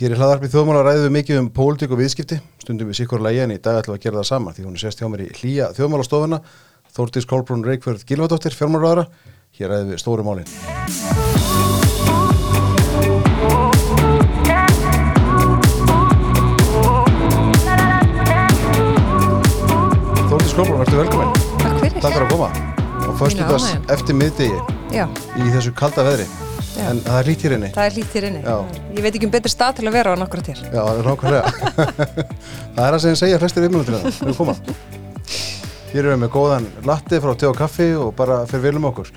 Hér er hlaðarpið þjóðmála ræðið við mikið um pólitík og viðskipti, stundum við sikkur lægi en í dag ætlum við að gera það saman því hún er sérst hjá mér í hlýja þjóðmálastofuna, Þórtís Kolbrún Reykjörð Gilvardóttir, fjármálraðara, hér ræðið við stóru málin. Þórtís Kolbrún, ertu velkominn. Takk fyrir. Takk fyrir að koma. Og fyrstu ánægju. eftir miðdegi Já, í þessu kalda veðri. En það er lít hér inni. það er lítið inni. Já. Ég veit ekki um betri stað til að vera á nokkur til. Já, það er nákvæmlega. það er það sem ég segja flestir viðmjöldur það. Við koma. Hér erum við með góðan latti frá te og kaffi og bara fyrir vilum okkur.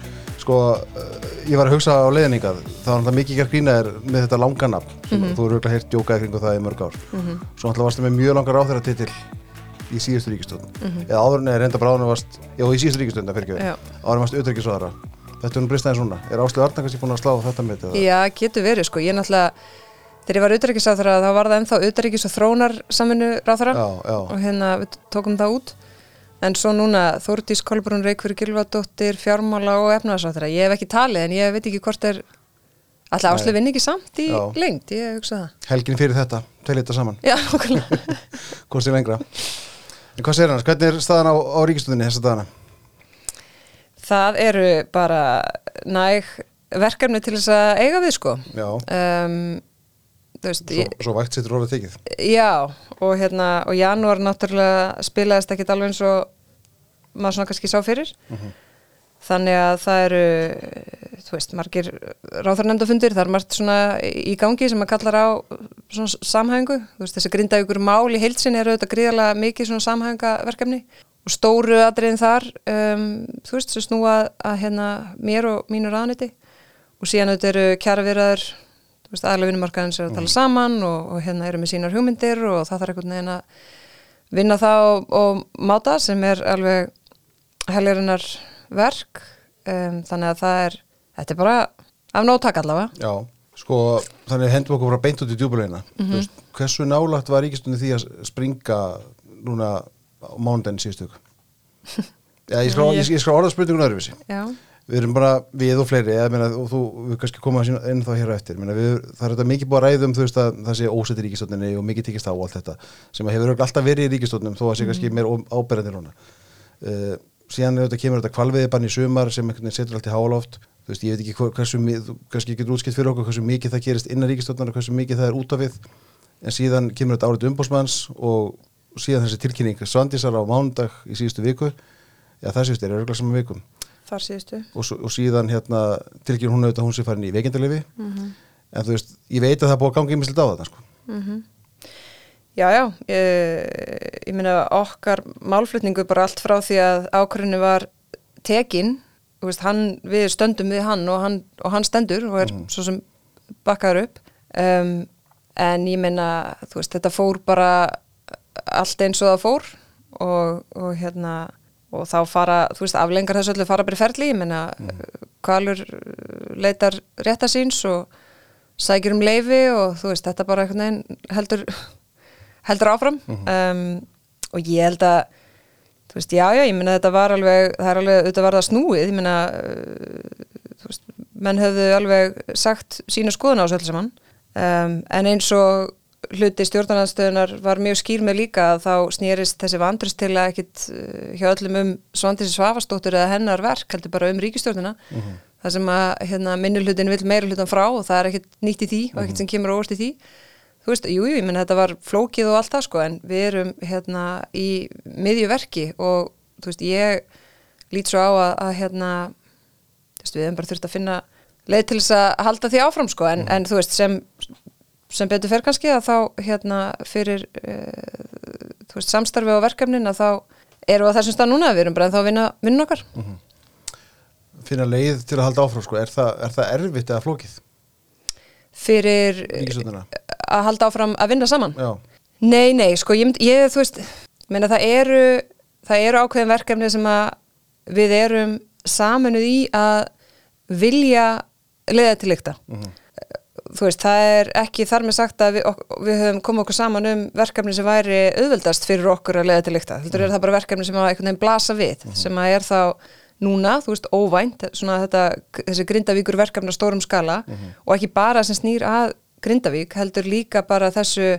Sko, eh, ég var að hugsa á leiðningað. Það var náttúrulega mikið gert grína þér með þetta langa nafn. sem Mhm. Þú eru auðvitað heyrt djókaði kringu það í mörg ár. Svo náttúrulega varstu með mjög langar áþæra titil í síðustu. Eða áður en eða reynda bara áður en varst, já, í síðustu ríkistöðun, það fyrir ekki. Áður en varst auðvitaðsraðara. Þetta er nú bristaðið svona. Er Áslið Arna kannski búin að slá þetta með þetta? Já, getur verið sko. Ég náttúrulega, þegar ég var utaríkisáþara þá var það ennþá utaríkis og þrónar samvinnu ráþara og hérna við tókum það út. En svo núna Þórdís Kolbrún Reykjörð Gilvardóttir, fjármála og efnaðsáþara. Ég hef ekki talið en ég veit ekki hvort er, alltaf áslið vinn ekki samt í Já. lengt, ég hugsa það. Helgin fyrir þetta, tveil þetta saman. Já, okkurlega. Hvort er lengra? En hvað segir hann? Hvernig er staðan á, á ríkistöðinni þessa dagana? Það eru bara næg verkefni til þess að eiga við sko. Já, Um, veist, svo, ég, svo vægt sittur orðið tekið. já, og hérna, og janúar náttúrulega spilaðist ekkit alveg eins og maður svona kannski sá fyrir. Þannig að það eru, þú veist, margir ráþarnefndafundir, það er margt svona í gangi sem að kallar á svona samhæfingu. Þú veist, þessi grindavíkur mál í heilsin eru auðvitað gríðarlega mikið svona samhæfingaverkefni og stóru atriðin þar, um, þú veist, sem snúa að hérna mér og mínu ráðniti og síðan auðvitað eru kjara viðraður, þú veist, aðlega vinnumarkaðins er að tala saman og, og hérna eru með sínar hugmyndir og það þarf einhvern veginn að vinna það og, og máta sem er alveg helgarinnar verk um, þannig að það er þetta er bara af nóttak allavega Já, sko, þannig hendum okkur bara beint út í djúbulegina. Mhm. veist, hversu nálagt var ríkistöðinni því að springa núna á ykkur? Já, ég skal, ég, ég skal orða spurningun öðruvísi. Við erum bara, við og fleiri, eða, meina, og þú, við kannski koma inn þá hér á eftir, meina, við, það er þetta mikið búið að ræðum, þú veist að það sé ósett í ríkistöndinni og mikið tekist á allt þetta, sem hefur alltaf verið í ríkistöndinum, þó að sé kannski meir áberðandi núna. Uh, síðan er þetta kemur þetta kvalviði bann í sumar sem setur allt í háaloft, þú veist, ég veit ekki hver- hversu, kannski getur útskipt fyrir okkur hversu mikið það gerist innan ríkistöndinnar og hversu mikið það er út af við, en síðan kemur þetta árið umbósmanns og síðan þessi tilkynning Svandísar á mánudag í síðustu viku, já það síðust er örgulega saman vikum. Þar síðustu. Og, og síðan hérna tilkynir hún auðvitað að hún sé farin í veikindalifi en þú veist, ég veit að það búið að ganga ímislega á þetta sko. Já, já, ég, ég meina okkar málflutningu bara allt frá því að ákvörðinu var tekin, veist, hann, við stöndum við hann og hann, og hann stendur og er svo sem bakkaður upp. Um, en ég veist, þetta fór bara allt eins og það fór og, og hérna og þá fara, þú veist, aflengar þessu öllu fara í ferli, ég meina Kvalur uh, leitar rétta síns og sækir um leifi og þú veist, þetta bara veginn heldur heldur áfram. Um, og ég held að þú veist, já, já, ég meina þetta var alveg það er alveg, auðvitað var það snúið ég meina, uh, þú veist menn höfðu alveg sagt sína skoðun á þessu öllu saman. Um, en eins og hluti stjórnarnarstöðunar var mjög skýr með líka að þá snýrist þessi vandrist til að ekkit uh, hjá öllum um Svandísi Svavastóttur eða hennar verk, heldur bara um ríkistjórnina það sem að hérna, minni hlutin vil meira hlutan frá og það er ekkit nýtt í því og ekkit sem kemur óvart í því. Þú veist, jú, jú, ég menn þetta var flókið og allt það sko, en við erum hérna í miðju verki og þú veist, ég lít svo á að, að hérna, þú veist, við hefum bara þurft að finna leið til þess að halda því áfram sko, en, en þú veist, sem sem betur fer kannski að þá hérna fyrir uh, veist, samstarfi á verkefnin að þá erum við á þessum stað núna, við erum bara en þá að vinna vinnun okkar. finna leið til að halda áfram sko. er, það, er það erfitt eða flókið Fyrir ríkistöndina? að halda áfram að vinna saman. Já, Nei, nei, sko, ég, ég þú veist, meina það eru, það eru ákveðin verkefni sem að við erum saminuð í að vilja leiða til lykta. Þú veist, það er ekki þar með sagt að við, ok, við höfum komið okkur saman um verkefni sem væri auðveldast fyrir okkur að leiða til lykta. Þetta er það bara verkefni sem að einhvern veginn blasa við, sem að er þá núna, þú veist, óvænt, svona þetta, þessi grindavíkur verkefni á stórum skala og ekki bara sem snýr að Grindavík heldur líka bara þessu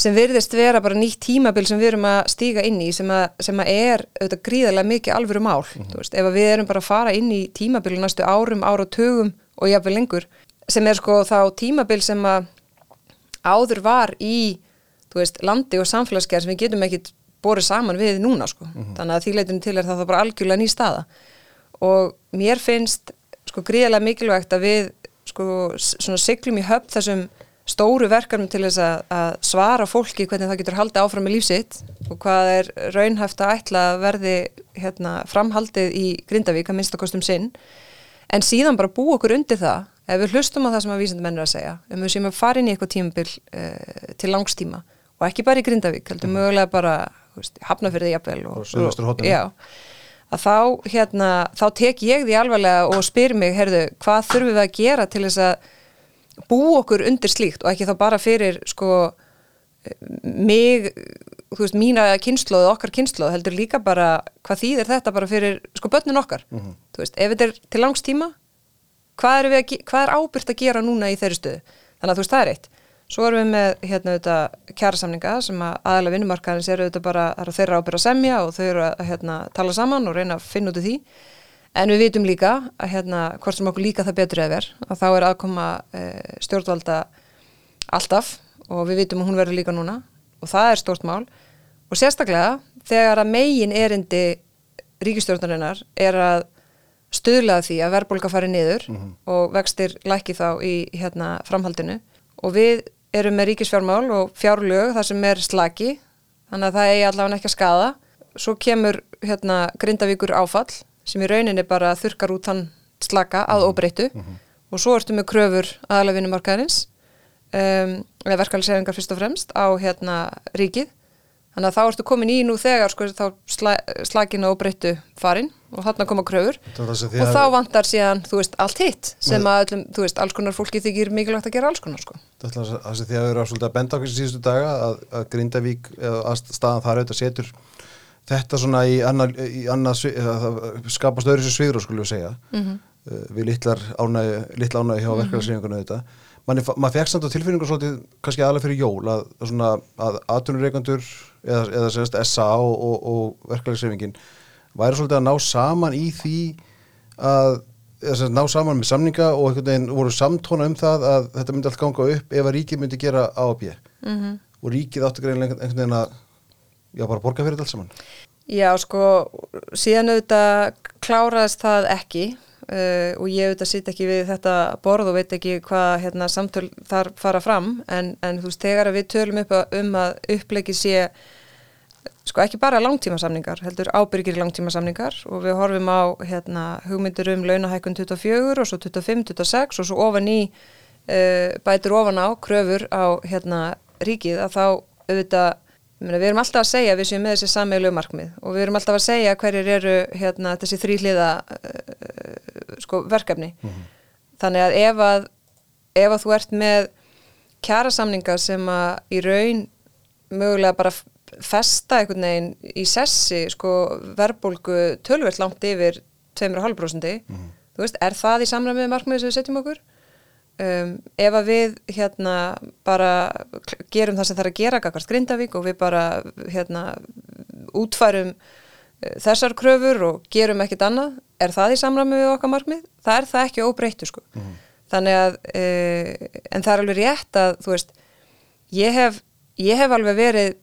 sem virðist vera bara nýtt tímabil sem við erum að stíga inn í sem að, sem að er auðvitað gríðarlega mikið alvöru mál mm -hmm. veist, ef við erum bara að fara inn í tímabil næstu árum, ára og tögum og jáfnveg lengur sem er sko þá tímabil sem að áður var í veist, landi og samfélagsgerð sem við getum ekkit borið saman við núna sko. Mm -hmm. þannig að því leitinu til er það bara algjörlega ný staða. Og mér finnst sko gríðarlega mikilvægt að við sko svona siglum í höfn þessum stóru verkefnum til þess að, að svara fólki hvernig það getur haldið áfram með lífsitt og hvað er raunhæft að ætla að verði hérna, framhaldið í Grindavík að minnstakostum sinn. En síðan bara bú okkur undir það ef við hlustum á það sem að vísendamennir að segja um við séum að fara inn í eitthvað tímabil uh, til langstíma og ekki bara í Grindavík heldur mm. mögulega bara hafnafyrði jafnvel og, og, og já að þá, hérna, þá tek ég því alvarlega og spyr mig, herðu, hvað þurfum við að gera til þess að bú okkur undir slíkt og ekki þá bara fyrir sko mig, veist, mína kynnslóð okkar kynnslóð heldur líka bara hvað þýðir þetta bara fyrir sko börnin okkar, mm -hmm. veist, ef þetta er til langs tíma, hvað er, er ábyrgt að gera núna í þeirri stöðu? Þannig að þú veist, það er eitt. Svo erum við með hérna auðvitað kjærasamninga sem að aðalega vinnumarkaðins eru auðvitað bara, eru þeirra ábyrgt að semja og þau eru að hérna, tala saman og reyna að finna út af því. En við vitum líka að hérna, hvort sem okkur líka það betur eða verð, að þá er aðkoma e, stjórnvalda alltaf og við vitum að hún verður líka núna og það er stort mál. Og sérstaklega þegar að megin erindi ríkistjórnarinnar er að stuðlaða því að verðbólka fari niður mm -hmm. og vextir læki þá í hérna, framhaldinu og við erum með ríkisfjármál og fjárlög þar sem er slaki þannig að það eigi allavega ekki að skada svo kemur hérna, grindavíkur áfall sem í rauninni bara þurkar út hann slaka að mhm. óbreytu mm -hmm. og svo ertu með kröfur aðalega vinnumarkaðarins um, eða verkefæliseringar fyrst og fremst á hérna ríkið þannig að þá ertu komin í nú þegar sko þá sla, slakin og óbreytu farin og hann að koma kröfur. Og þá vantar síðan, þú veist, allt hitt sem að, öllum, þú veist, alls konar fólki þykir mikilvægt að gera alls konar sko. Það er það sem því að við erum að benda okkur síðustu daga að, að Grindavík, að staðan þar auðvitað setur þetta svona í annað, í annað skapast öðru sem sviður skulum við segja. Mm -hmm. við litlar ánægi, litla ánægi hjá -hmm. verkefæðsreifingunum þetta maður fekk samt á tilfinningu svolítið kannski aðalega fyrir jól að, að, að aðtunurreikandur eða, eða segast, SA og, og, og verkefæðsreifingin væri svolítið að ná saman í því að Sagt, ná saman með samninga og einhvern veginn voru samtóna um það að þetta myndi allt ganga upp ef að ríkið myndi gera A og B mm -hmm. og ríkið áttu greinlega einhvern veginn að já, bara borga fyrir þetta alls saman. Já, sko, síðan auðvitað kláraðist það ekki uh, og ég auðvitað sitt ekki við þetta borð og veit ekki hvað hérna, samtöl þar fara fram en, en þú veist, þegar við tölum upp að, um að upplegi sé sko ekki bara langtímasamningar, heldur ábyrgir langtímasamningar og við horfum á hérna, hugmyndir um launahækun 24 og svo 25, 26 og svo ofan í uh, bætur ofan á kröfur á hérna ríkið að þá auðvitað Við erum alltaf að segja við séum með þessi sammeilegu markmið og við erum alltaf að segja hverjir eru hérna, þessi þrýliða uh, sko, verkefni. Mm -hmm. Þannig að ef, að ef að þú ert með kjærasamninga sem að í raun mögulega bara festa einhvern veginn í sessi sko, verbulgu tölvert langt yfir 2,5% mm -hmm. þú veist, er það í samræmið markmið sem við setjum okkur? Um, ef að við hérna bara gerum það sem það er að gera kakart Grindavík og við bara hérna útfærum uh, þessar kröfur og gerum ekkit annað er það í samræmi við okkar markmið? Það er það ekki óbreyttu sko mm. þannig að uh, en það er alveg rétt að þú veist ég hef, ég hef alveg verið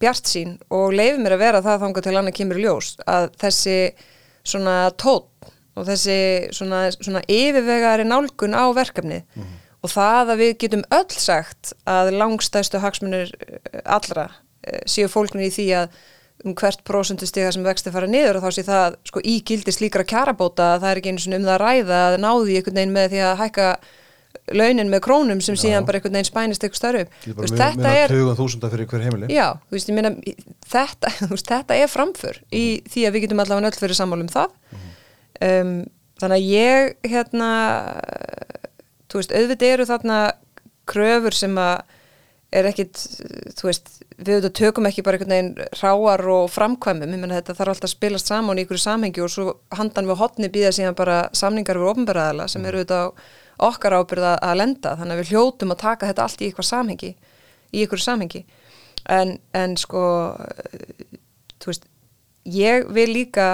bjart sín og leifið mér að vera það þángu til annað kemur ljós að þessi svona tótt og þessi svona, svona yfirvegari nálgun á verkefni mm -hmm. og það að við getum öll sagt að langstæðstu hagsmunir eh, allra eh, séu fólknir í því að um hvert prósundustega sem vexti fara niður og þá sé það sko ígildi slíkra kjarabóta að það er ekki einu svona um það að ræða að náði einhvern veginn með því að hækka launin með krónum sem já, síðan bara einhvern veginn spænist eitthvað starf veist, þetta er já, veist, myna, þetta, þetta er framför í mhm. því að við getum allavega öll fyrir sammálum það. Um, þannig að ég hérna veist, auðvitað eru þarna kröfur sem að er ekkit, þú veist, við auðvitað tökum ekki bara einhvern veginn ráar og framkvæmum, ég menna þetta þarf alltaf að spilast saman í einhverju samhengi og svo handan við hotni býða síðan bara samningar við ofnbæraðala sem eru auðvitað á okkar ábyrða að lenda þannig að við hljótum að taka þetta allt í eitthvað samhengi í eitthvað samhengi. En, en sko þú veist ég vil líka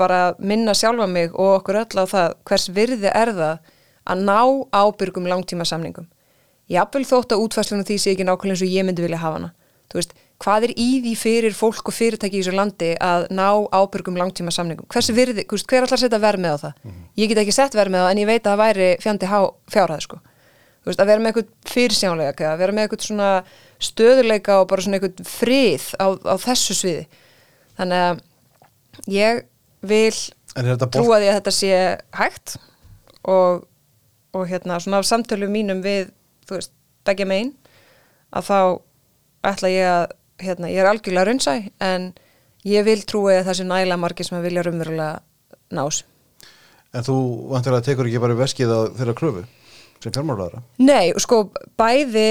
bara minna sjálfa mig og okkur öll á það hvers virði er það að ná ábyrgum langtíma samningum jáfnvel þótt að útfæslunum því sé ekki nákvæmlega eins og ég myndi vilja hafa hana. Þú veist, hvað er í því fyrir fólk og fyrirtæki í þessu landi að ná ábyrgum langtíma samningum, hversu virði hver allar setja verð með á það, mm -hmm. ég get ekki sett verð með á en ég veit að það væri fjandi fjárhæð sko, þú veist, að vera með eitthvað fyrirsjánleika, að vera með eitthvað svona stöðuleika og bara svona eitthvað frið á, á þessu sviði. Þannig að ég vil trúa því að þetta sé hægt og, og hérna svona af samtölu mínum við þú veist, begja megin að þá ætla ég að hérna, ég er algjörlega raunsæ en ég vil trúi að það sé næla margir sem vilja rumverulega nás En þú vantilega tekur ekki bara veskið á þeirra kröfu sem fjármálaðara? Nei, sko bæði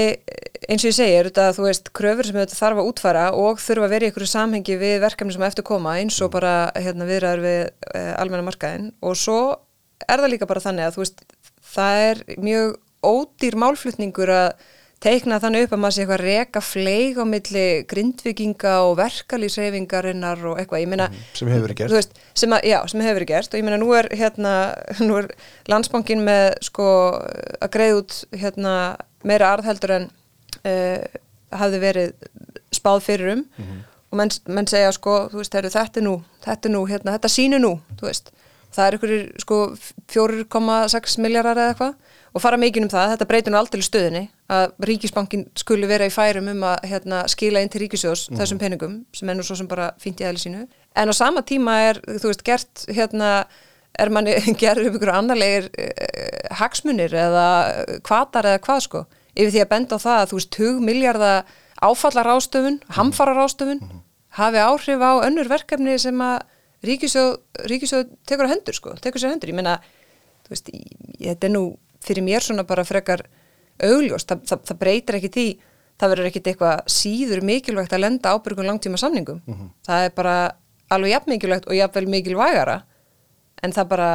eins og ég segir þetta að þú veist kröfur sem þetta þarf að útfara og þurfa að vera í einhverju samhengi við verkefni sem eftir koma eins og mm. bara hérna, viðræður við e, almenna markaðin og svo er það líka bara þannig að þú veist það er mjög ódýr málflutningur að teikna þannig upp að maður sé eitthvað reka fleig á milli grindvikinga og verkalýsreyfingarinnar og eitthvað, ég meina mm, sem hefur verið gert. veist, sem að, já, sem hefur verið gert. Og ég meina nú er hérna, nú er landsbankin með sko að greið út hérna meira arðheldur en uh, hafði verið spáð fyrir um. Mm -hmm. og menn, menn segja sko, þú veist, þetta er nú þetta er nú, hérna, þetta sínu nú, þú veist. Það er ykkur sko 4,6 miljardar eða eitthvað og fara mikið um það, þetta breytir nú aldrei stöðinni að Ríkisbankin skuli vera í færum um að hérna, skila inn til Ríkisjós mm. þessum peningum sem nú svo sem bara fint í aðli sínu en á sama tíma er, þú veist, gert hérna, er manni gerður um ykkur annarlegir eh, hagsmunir eða kvatar eða hvað sko yfir því að benda á það að þú veist, 20 miljardar áfallar ástöfun, hamfarar ástöfun mm. hafi áhrif á önnur verkefni sem að Ríkisjóð, tekur á hendur sko, tekur sér hendur, ég menna, veist, þetta er nú fyrir mér svona bara frekar augljós, það, það, það breytir ekki því, það verður ekkit eitthvað síður mikilvægt að lenda ábyrgum langtíma samningum, mm -hmm. það er bara alveg jafn mikilvægt og jafnvel mikilvægara. En það bara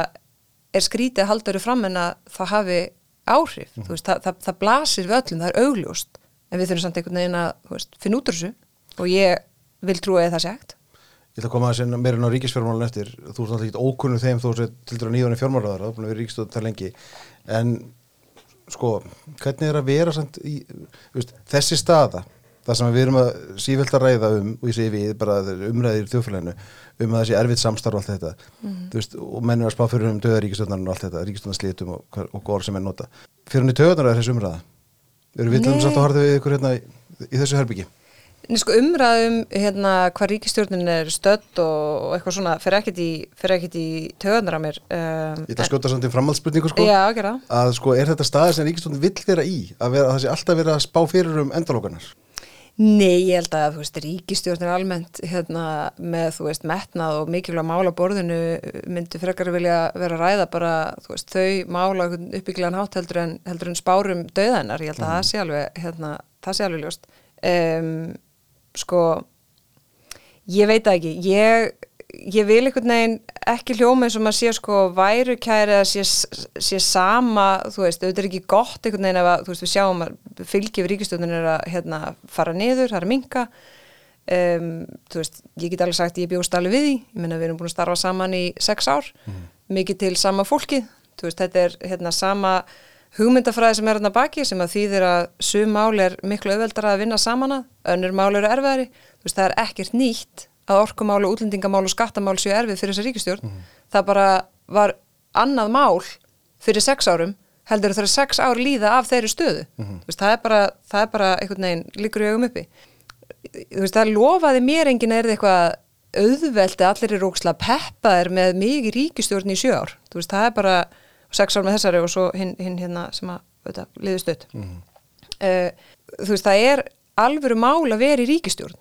er skrítið að halda þau fram en að það hafi áhrif, mm -hmm. þú veist, það, það blasir við öllum, það er augljóst, en við þurfum samt einhvern veginn að, veist, finna út úr þessu. Og ég vil trúa að það sé hægt. Ég ætla að koma að segja meira á ríkisfjármálun eftir. Þú er náttúrulega ekki ókunnu þeim þú er til dæra nýðan í fjármálaðar það er búin að vera ríkistöð það lengi en sko, hvernig er að vera samt í, veist, þessi staða það sem við erum að sífælt að ræða um og ég segi við bara umræðir í þjóðfélaginu um að þessi erfitt samstarf og allt þetta. Mm. veist, og mennur að spá fyrir um döða ríkistöðnarinn og allt þetta, ríkistöðnarslitum og, og góður sem er nota fyrir hann í töðunar er þessi umræða. Eru við til þess að það harði við ykkur hérna í, í þessu herbyggi Sko, umræðum hérna hvað ríkistjórnin er stödd og eitthvað svona fyrir ekkert í, í töðunar á mér um, Ég ætla að skjóta samt í framhaldsspurningu sko, já, að sko er þetta staði sem ríkistjórnin vill vera í? Að, vera, að það sé alltaf vera að spá fyrir um endalókanar Nei, ég held að veist, ríkistjórnin almennt hérna, með veist metnað og mikilvæg mála borðinu myndi frekar vilja vera að ræða bara veist, þau mála uppbygglegan hátt heldur en, heldur en spárum döðanar, ég held að mm. það sé alveg hérna, það sé alveg ljóst. Um, sko ég veit ekki. Ég, ég vil einhvern veginn ekki hljóma eins og maður sé sko værukæri eða sé, sé sama þú veist, auðvitað er ekki gott einhvern veginn ef að þú veist við sjáum að fylgjið við ríkistöðun er að hérna, fara niður, það er að minka um, þú veist, ég get alveg sagt ég bjóðst alveg við því, ég menna við erum búin að starfa saman í sex ár, mm. mikið til sama fólkið, þú veist, þetta er hérna sama hugmyndafræði sem er hérna baki sem að þýðir að sum mál er miklu auðveldara að vinna saman að, önnur mál eru erfiðari, þú veist það er ekkert nýtt að orkumál og útlendingamál og skattamál séu erfið fyrir þessa ríkistjórn, mm -hmm. það bara var annað mál fyrir sex árum, heldur það er sex ár líða af þeirri stöðu, mm -hmm. þú veist það er bara, það er bara einhvern veginn líkur í augum uppi, þú veist það lofaði mér enginn er eitthvað auðveldi allir er óksla peppaðir með mikið ríkistjórn í sjö ár, þú veist það er bara sex ár með þessari og svo hinn hin, hérna sem að liði stödd mm uh, þú veist það er alvöru mál að vera í ríkistjórn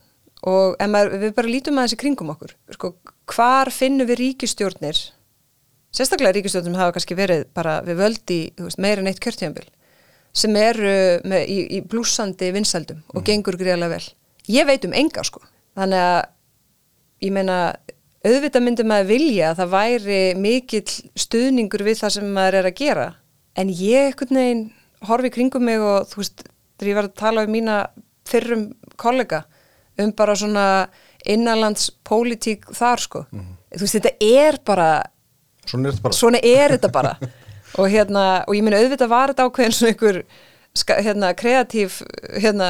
og maður, við bara lítum að þessi kringum okkur sko, hvar finnum við ríkistjórnir sérstaklega ríkistjórnir sem hafa kannski verið bara við völdi meira neitt kjörtíðanbíl sem eru með, í, í blúsandi vinsaldum og mm gengur greiðlega vel. Ég veit um enga sko. Þannig að ég meina auðvitað myndi maður vilja að það væri mikill stuðningur við það sem maður er að gera. En ég einhvern veginn horfi kringum mig og þú veist, þegar ég var að tala um mína fyrrum kollega um bara svona innanlands pólitík þar sko. Þú veist, þetta er bara Svona er þetta bara. svona er þetta bara. Og hérna, og ég minna auðvitað var þetta ákveðin svona einhver hérna, kreatív hérna,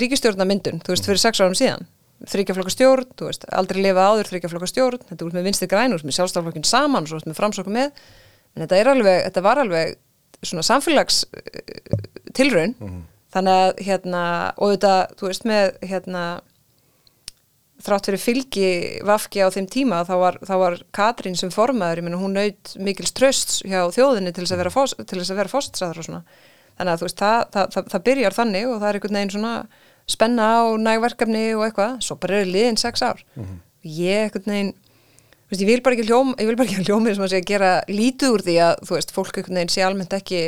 ríkistjórnamyndun, þú veist, fyrir sex árum síðan þryggjaflokka stjórn, þú veist, aldrei lifa áður þryggjaflokka stjórn, þetta er með vinstri grænur með sjálfstaflokkin saman, svo með framsókum með. En þetta er alveg, þetta var alveg svona samfélags eh, tilraun, þannig að hérna, og þetta, þú veist, með hérna þrátt fyrir fylgi vafki á þeim tíma þá var, þá var Katrín sem formaður, ég menn hún naut mikils trösts hjá þjóðinni til þess að vera, fós, til þess að vera fósitsaður og svona. Þannig að þú veist, það, það, það, það byrjar þannig og það er einhvern veginn svona spenna á nægverkefni og eitthvað, svo bara er liðin sex ár. Ég einhvern veginn þú veist, ég vil bara ekki hljóm ég vil bara ekki hljómið sem að segja gera lítið úr því að þú veist, fólk einhvern veginn sé almennt ekki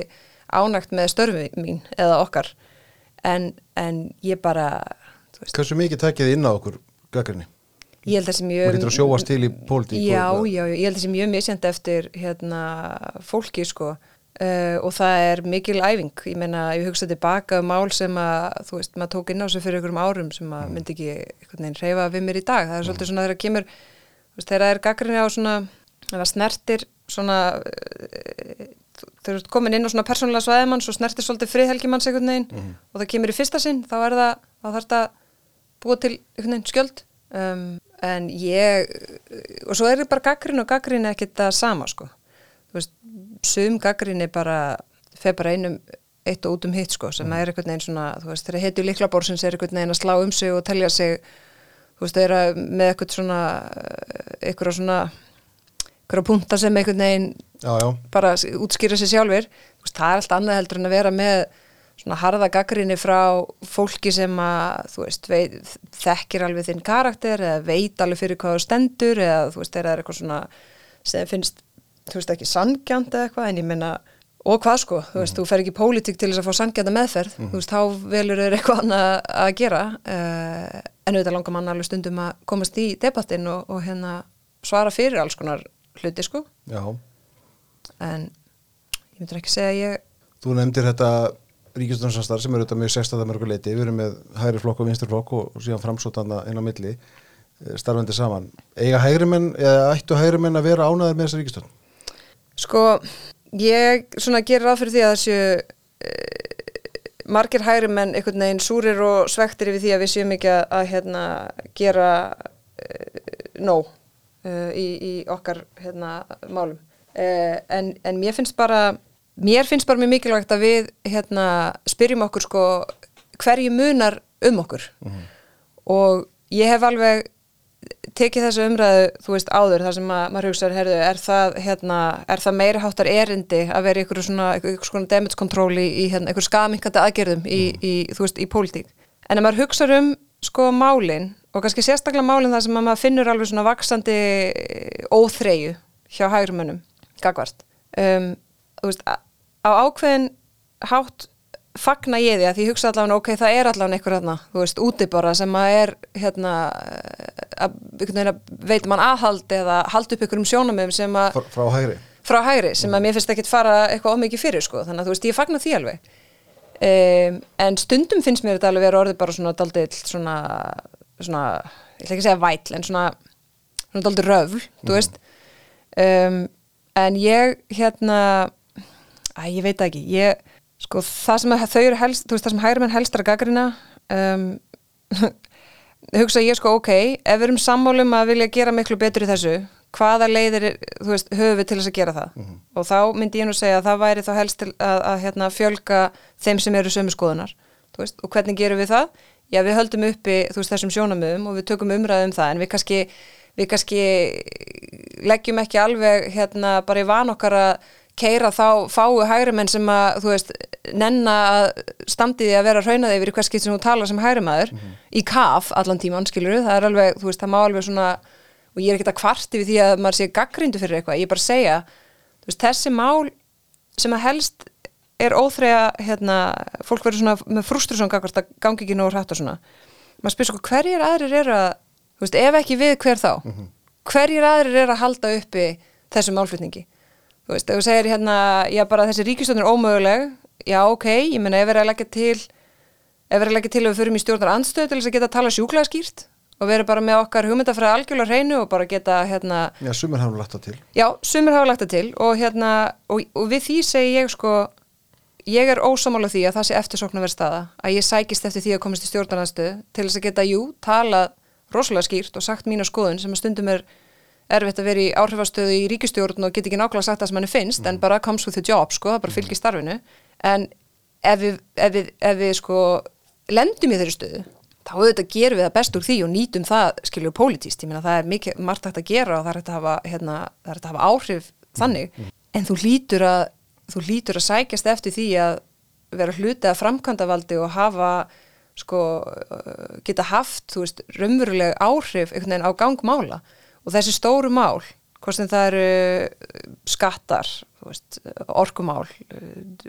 ánægt með störfi mín eða okkar. En, en ég bara þú veist, Hversu mikið takið inn á okkur gaggrinni? ég held að þessi mjög Þú getur að sjóast til í pólitík já, og- já, ég held að þessi mjög misjandi eftir hérna fólki sko uh, og það er mikil æfing. Ég meina, ég hugsa tilbaka um mál sem að þú veist, maður tók inn á sig fyrir einhverjum árum sem Mm. að myndi ekki einhvern veginn reyfa við mér í dag, það er svolítið svona þegar kemur þú veist, þegar það er gaggrinni á svona það snertir svona þegar þú ert komin inn á svona persónulega svæðimann svo snertir svolítið friðhelgimanns einhvern veginn Mhm. og það kemur í fyrsta sinn, þá er það þá þarf það búa til einhvern veginn skjöld. Um, en ég og svo er veist, sum gaggrinni bara fer bara einum eitt og út um hitt sko sem er einhvern veginn svona, þú veist, þegar hetju líklaborsins er einhvern veginn að slá um sig og telja sig þú veist, þeir eru með eitthvað svona eitthvað svona eitthvað punta sem einhvern veginn Já, já, bara útskýra sér sjálfur þú veist, það er allt annað heldur en að vera með svona harða gaggrinni frá fólki sem að, þú veist, veit, þekkir alveg þinn karakter eða veit alveg fyrir hvað þú stendur eða þú veist, þeir eru eitthvað svona sem finnst, þú veist, ekki sangjant eða eitthvað, en ég meina og hvað sko, þú veist, þú fer ekki í pólitík til þess að fá sangjanda meðferð, þú veist, þá velur þeir eitthvað annað að gera uh, en auðvitað langar mann alveg stundum að komast í debattinn og, og hérna svara fyrir alls konar hluti sko. Já. En ég myndur ekki segja að ég Þú nefndir þetta ríkistjónsanstar sem eru þetta mjög sérstæða mörgu leiti við erum með hægri flokk og vinstri flokk og, síðan framsótana inn á milli eh, starfandi saman. Eiga hægri menn eða ættu hægri menn að vera ánæður með þessa ríkistjón? Sko, ég svona gerir ráð fyrir því að þessu e, margir hægri menn einhvern veginn súrir og svektir yfir því að við séum ekki að, að hérna, gera e, nóg e, í, í okkar hérna, málum. En, en mér finnst bara mér finnst bara mjög mikilvægt að við hérna, spyrjum okkur sko hverju munar um okkur. Og ég hef alveg tekið þessu umræðu, þú veist, áður þar sem að, maður hugsaður, herðu, er það hérna, er það meiri háttar erindi að vera einhverju svona, einhverju svona damage control í, í hérna, einhverju skaminkandi aðgerðum í, í, þú veist, í pólitík. En ef maður hugsaður um, sko, málin og kannski sérstaklega málin þar sem að maður finnur alveg svona vaksandi óþreyju hjá hægrumönnum, gagvart. Um, þú veist, á ákveðin hátt fagna ég því að því ég hugsa allavega ok, það er allavega einhver hérna, þú veist, úti bara sem að er hérna að, að veit mann aðhald eða halda upp einhverjum sjónamöðum sem að Frá, frá hægri? frá hægri sem að mér finnst ekkit fara eitthvað ómikið fyrir sko, þannig að þú veist, ég fagna því alveg. Um, en stundum finnst mér þetta alveg vera orðið bara svona daldið svona, svona, ég ætla ekki að segja vætl en svona, svona daldið röfl þú veist. Um, en ég hérna að ég veit ekki, ég sko það sem þau eru helst, þú veist það sem hægri menn helst er að gaggrina um, hugsa ég sko ok, ef við erum sammálum að vilja gera miklu betur í þessu hvaða leiðir, þú veist, höfum við til þess að gera það? Og þá myndi ég nú segja að það væri þá helst til að, að hérna, fjölga þeim sem eru sömu skoðunar þú veist, og hvernig gerum við það? Já, við höldum uppi, þú veist, þessum sjónamöðum og við tökum umræðum um það, en við kannski við kannski leggjum ekki alveg hérna bara í van okkar að keira þá fáu hægri menn sem að, þú veist, nenna að standiði að vera raunaði yfir hvers skipt sem þú talar sem hægri maður í kaf allan tíman, skilur það er alveg, þú veist, það má alveg svona og ég er ekkert að kvart yfir því að maður sé gaggrindu fyrir eitthvað, ég er bara að segja þú veist, þessi mál sem að helst er óþreyja hérna, fólk verður svona með frústrusson gagvart að gangi ekki nógu hrætt og svona. Maður spyr sko hverjir aðrir eru að þú veist, ef ekki við hver þá? Hverjir aðrir eru að halda uppi þessu málflutningi? Þú veist, ef þú segir hérna já bara þessi ríkistjórn er ómöguleg já ok, ég meina ef við erum að leggja til ef við erum að leggja til að við förum í stjórnar andstöð til þess að geta að tala sjúklega skýrt og við erum bara með okkar hugmyndafræði algjörlega hreinu og bara geta hérna Já, sumir hafa lagt það til. Já, sumir hafa lagt það til og, hérna, og, og við því segi ég sko, ég er ósamála því að það sé eftirsokna verið staða, að ég sækist eftir því að komast í stjórnarnarstöðu til þess að geta, jú, tala rosalega skýrt og sagt mína skoðun sem að stundum er erfitt að vera í áhrifastöðu í ríkistjórn og get ekki nákvæmlega sagt það sem henni finnst mm. en bara comes with the job, sko, það bara fylgir starfinu en ef við, ef við, ef við sko lendum í þeirri stöðu þá auðvitað gerum við það best úr því og nýtum það skiljuð pólitíst, ég meina það er mikið margt hægt að gera og það er hægt að hafa, hérna, að hafa áhrif þannig, mm. en þú lítur að þú lítur að sækjast eftir því að vera hluti að framkvæmdavaldi og hafa sko geta haft, þú veist, raunveruleg áhrif einhvern veginn á gangmála og þessi stóru mál, hvort sem það eru skattar veist, orkumál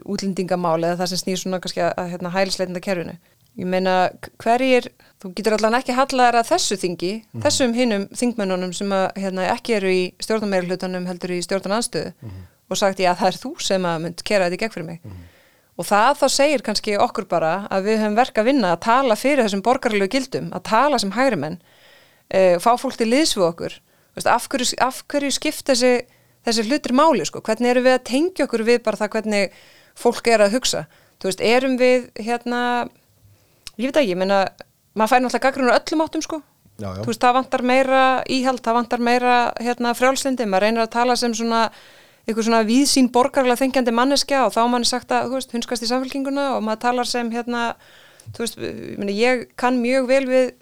útlendingamál eða það sem snýr svona kannski að hérna, hælisleitenda kerfinu Ég meina, hverjir, þú getur allan ekki hallaðar að þessu þingi, mm -hmm. þessum hinnum þingmennunum sem að, hérna, ekki eru í stjórnameiri hlutanum heldur í stjórnananstöðu mm -hmm. og sagt ég að það er þú sem að mynd kera þetta í gegn fyrir mig. Mm -hmm. Og það þá segir kannski okkur bara að við höfum verka að vinna að tala fyrir þessum borgarlegu gildum, að tala sem hægri menn, uh, fá fólk til liðs við okkur. Veist, af, hverju, af hverju skipt þessi, þessi hlutir máli, sko? hvernig eru við að tengja okkur við bara það hvernig fólk er að hugsa? Þú veist, erum við hérna ég veit ekki, ég meina maður fær náttúrulega gaggrunur öllum áttum sko já, já. þú veist, það vantar meira íhald það vantar meira hérna, frjálslindi maður reynir að tala sem svona eitthvað svona víðsýn borgarlega þengjandi manneskja og þá mann er sagt að, þú veist, hunskast í samfélkinguna og maður talar sem hérna þú veist, ég, meina, ég kann mjög vel við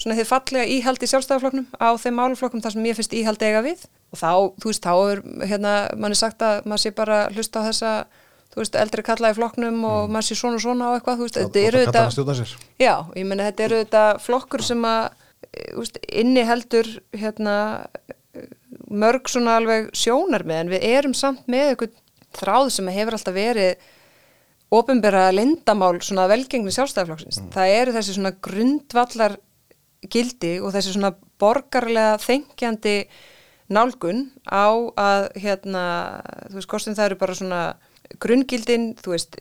svona þið fallega íhald í sjálfstæðarflokknum á þeim máluflokkum þar sem ég finnst íhald eiga við og þá, þú veist, þá er hérna, mann er sagt að maður sé bara hlusta á þessa þú veist, eldri kallaði flokknum og mm. maður sé svona svona á eitthvað, þú veist, þetta eru þetta já, ég menna, þetta eru þetta flokkur sem að, eh, veist, inni heldur, hérna mörg svona alveg sjónar með en við erum samt með eitthvað þráð sem hefur alltaf verið ofinbera lindamál svona velgengni sjálfstæðarflokksins, mm. það eru þessi svona grundvallar gildi og þessi svona borgarlega þengjandi nálgun á að, hérna, þú veist, kostum það eru bara svona grungildin, þú veist,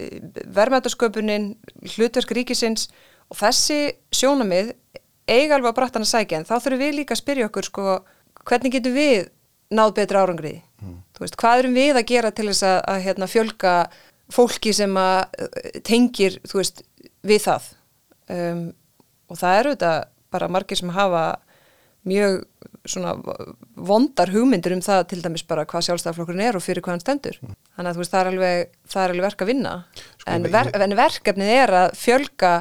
verðmætasköpunin, hlutverk ríkisins og þessi sjónamið eiga alveg á brattan að sækja. En þá þurfum við líka að spyrja okkur sko hvernig getum við náð betra árangrið mm. þú veist, hvað erum við að gera til þess að, að hérna, fjölga fólki sem að eh, tengir, þú veist, við það? Um, og það eru þetta bara margir sem hafa mjög svona vondar hugmyndir um það til dæmis bara hvað sjálfstæðarflokkurinn er og fyrir hvað hann stendur. Mm. Þannig að þú veist það er alveg, það er alveg verk að vinna sko, en, ver, en verkefnið er að fjölga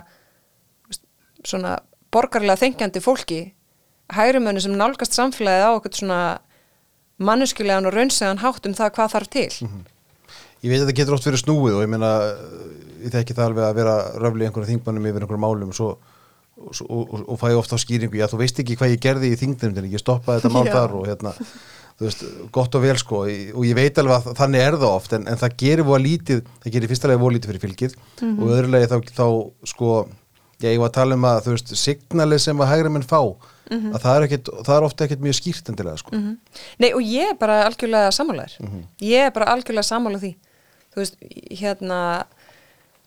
svona borgarlega þengjandi fólki hægrumönu sem nálgast samfélagið á okkur svona mannuskilegan og raunsegan hátt um það hvað þarf til. Mm -hmm. Ég veit að það getur oft verið snúið og ég meina ég þekki það alveg að vera röfli einhverju þingmannum yfir einhverju málum og svo og, og, og fæ ofta á skýringu, já þú veist ekki hvað ég gerði í þingdunum, ég stoppaði þetta mál þar og hérna, þú veist, gott og vel sko og ég veit alveg að þannig er það oft en, en það gerir voða lítið, það gerir fyrsta lega voða lítið fyrir fylgið mm -hmm. og öðrulega þá, þá sko, já ég var að tala um að þú veist, signalið sem að hægra menn fá mm -hmm. að það er, ekkit, það er ofta ekkert mjög skýrt endilega sko. Mm -hmm. Nei og ég er bara algjörlega samálaður, mhm. ég er bara algjörlega samálað því, þú veist, hérna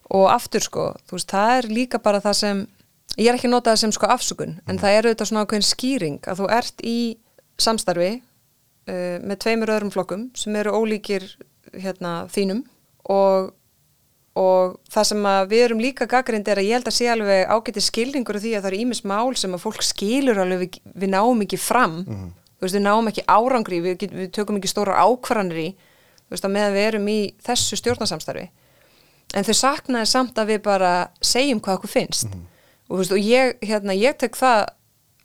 og aftur sko, þú veist, það er líka bara það sem ég er ekki að nota það sem sko afsökun en það er auðvitað svona ákveðin skýring að þú ert í samstarfi uh, með tveimur öðrum flokkum sem eru ólíkir hérna þínum og, og það sem við erum líka gaggrind er að ég held að sé alveg ágæti skilningur því að það eru ímis mál sem að fólk skilur alveg við, við náum ekki fram. Mm. þú veist við náum ekki árangri við, við tökum ekki stóra að meðan við erum í þessu stjórnarsamstarfi. En þau saknaði samt að við bara segjum hvað okkur finnst. Mm og, veist, og ég, hérna, ég tek það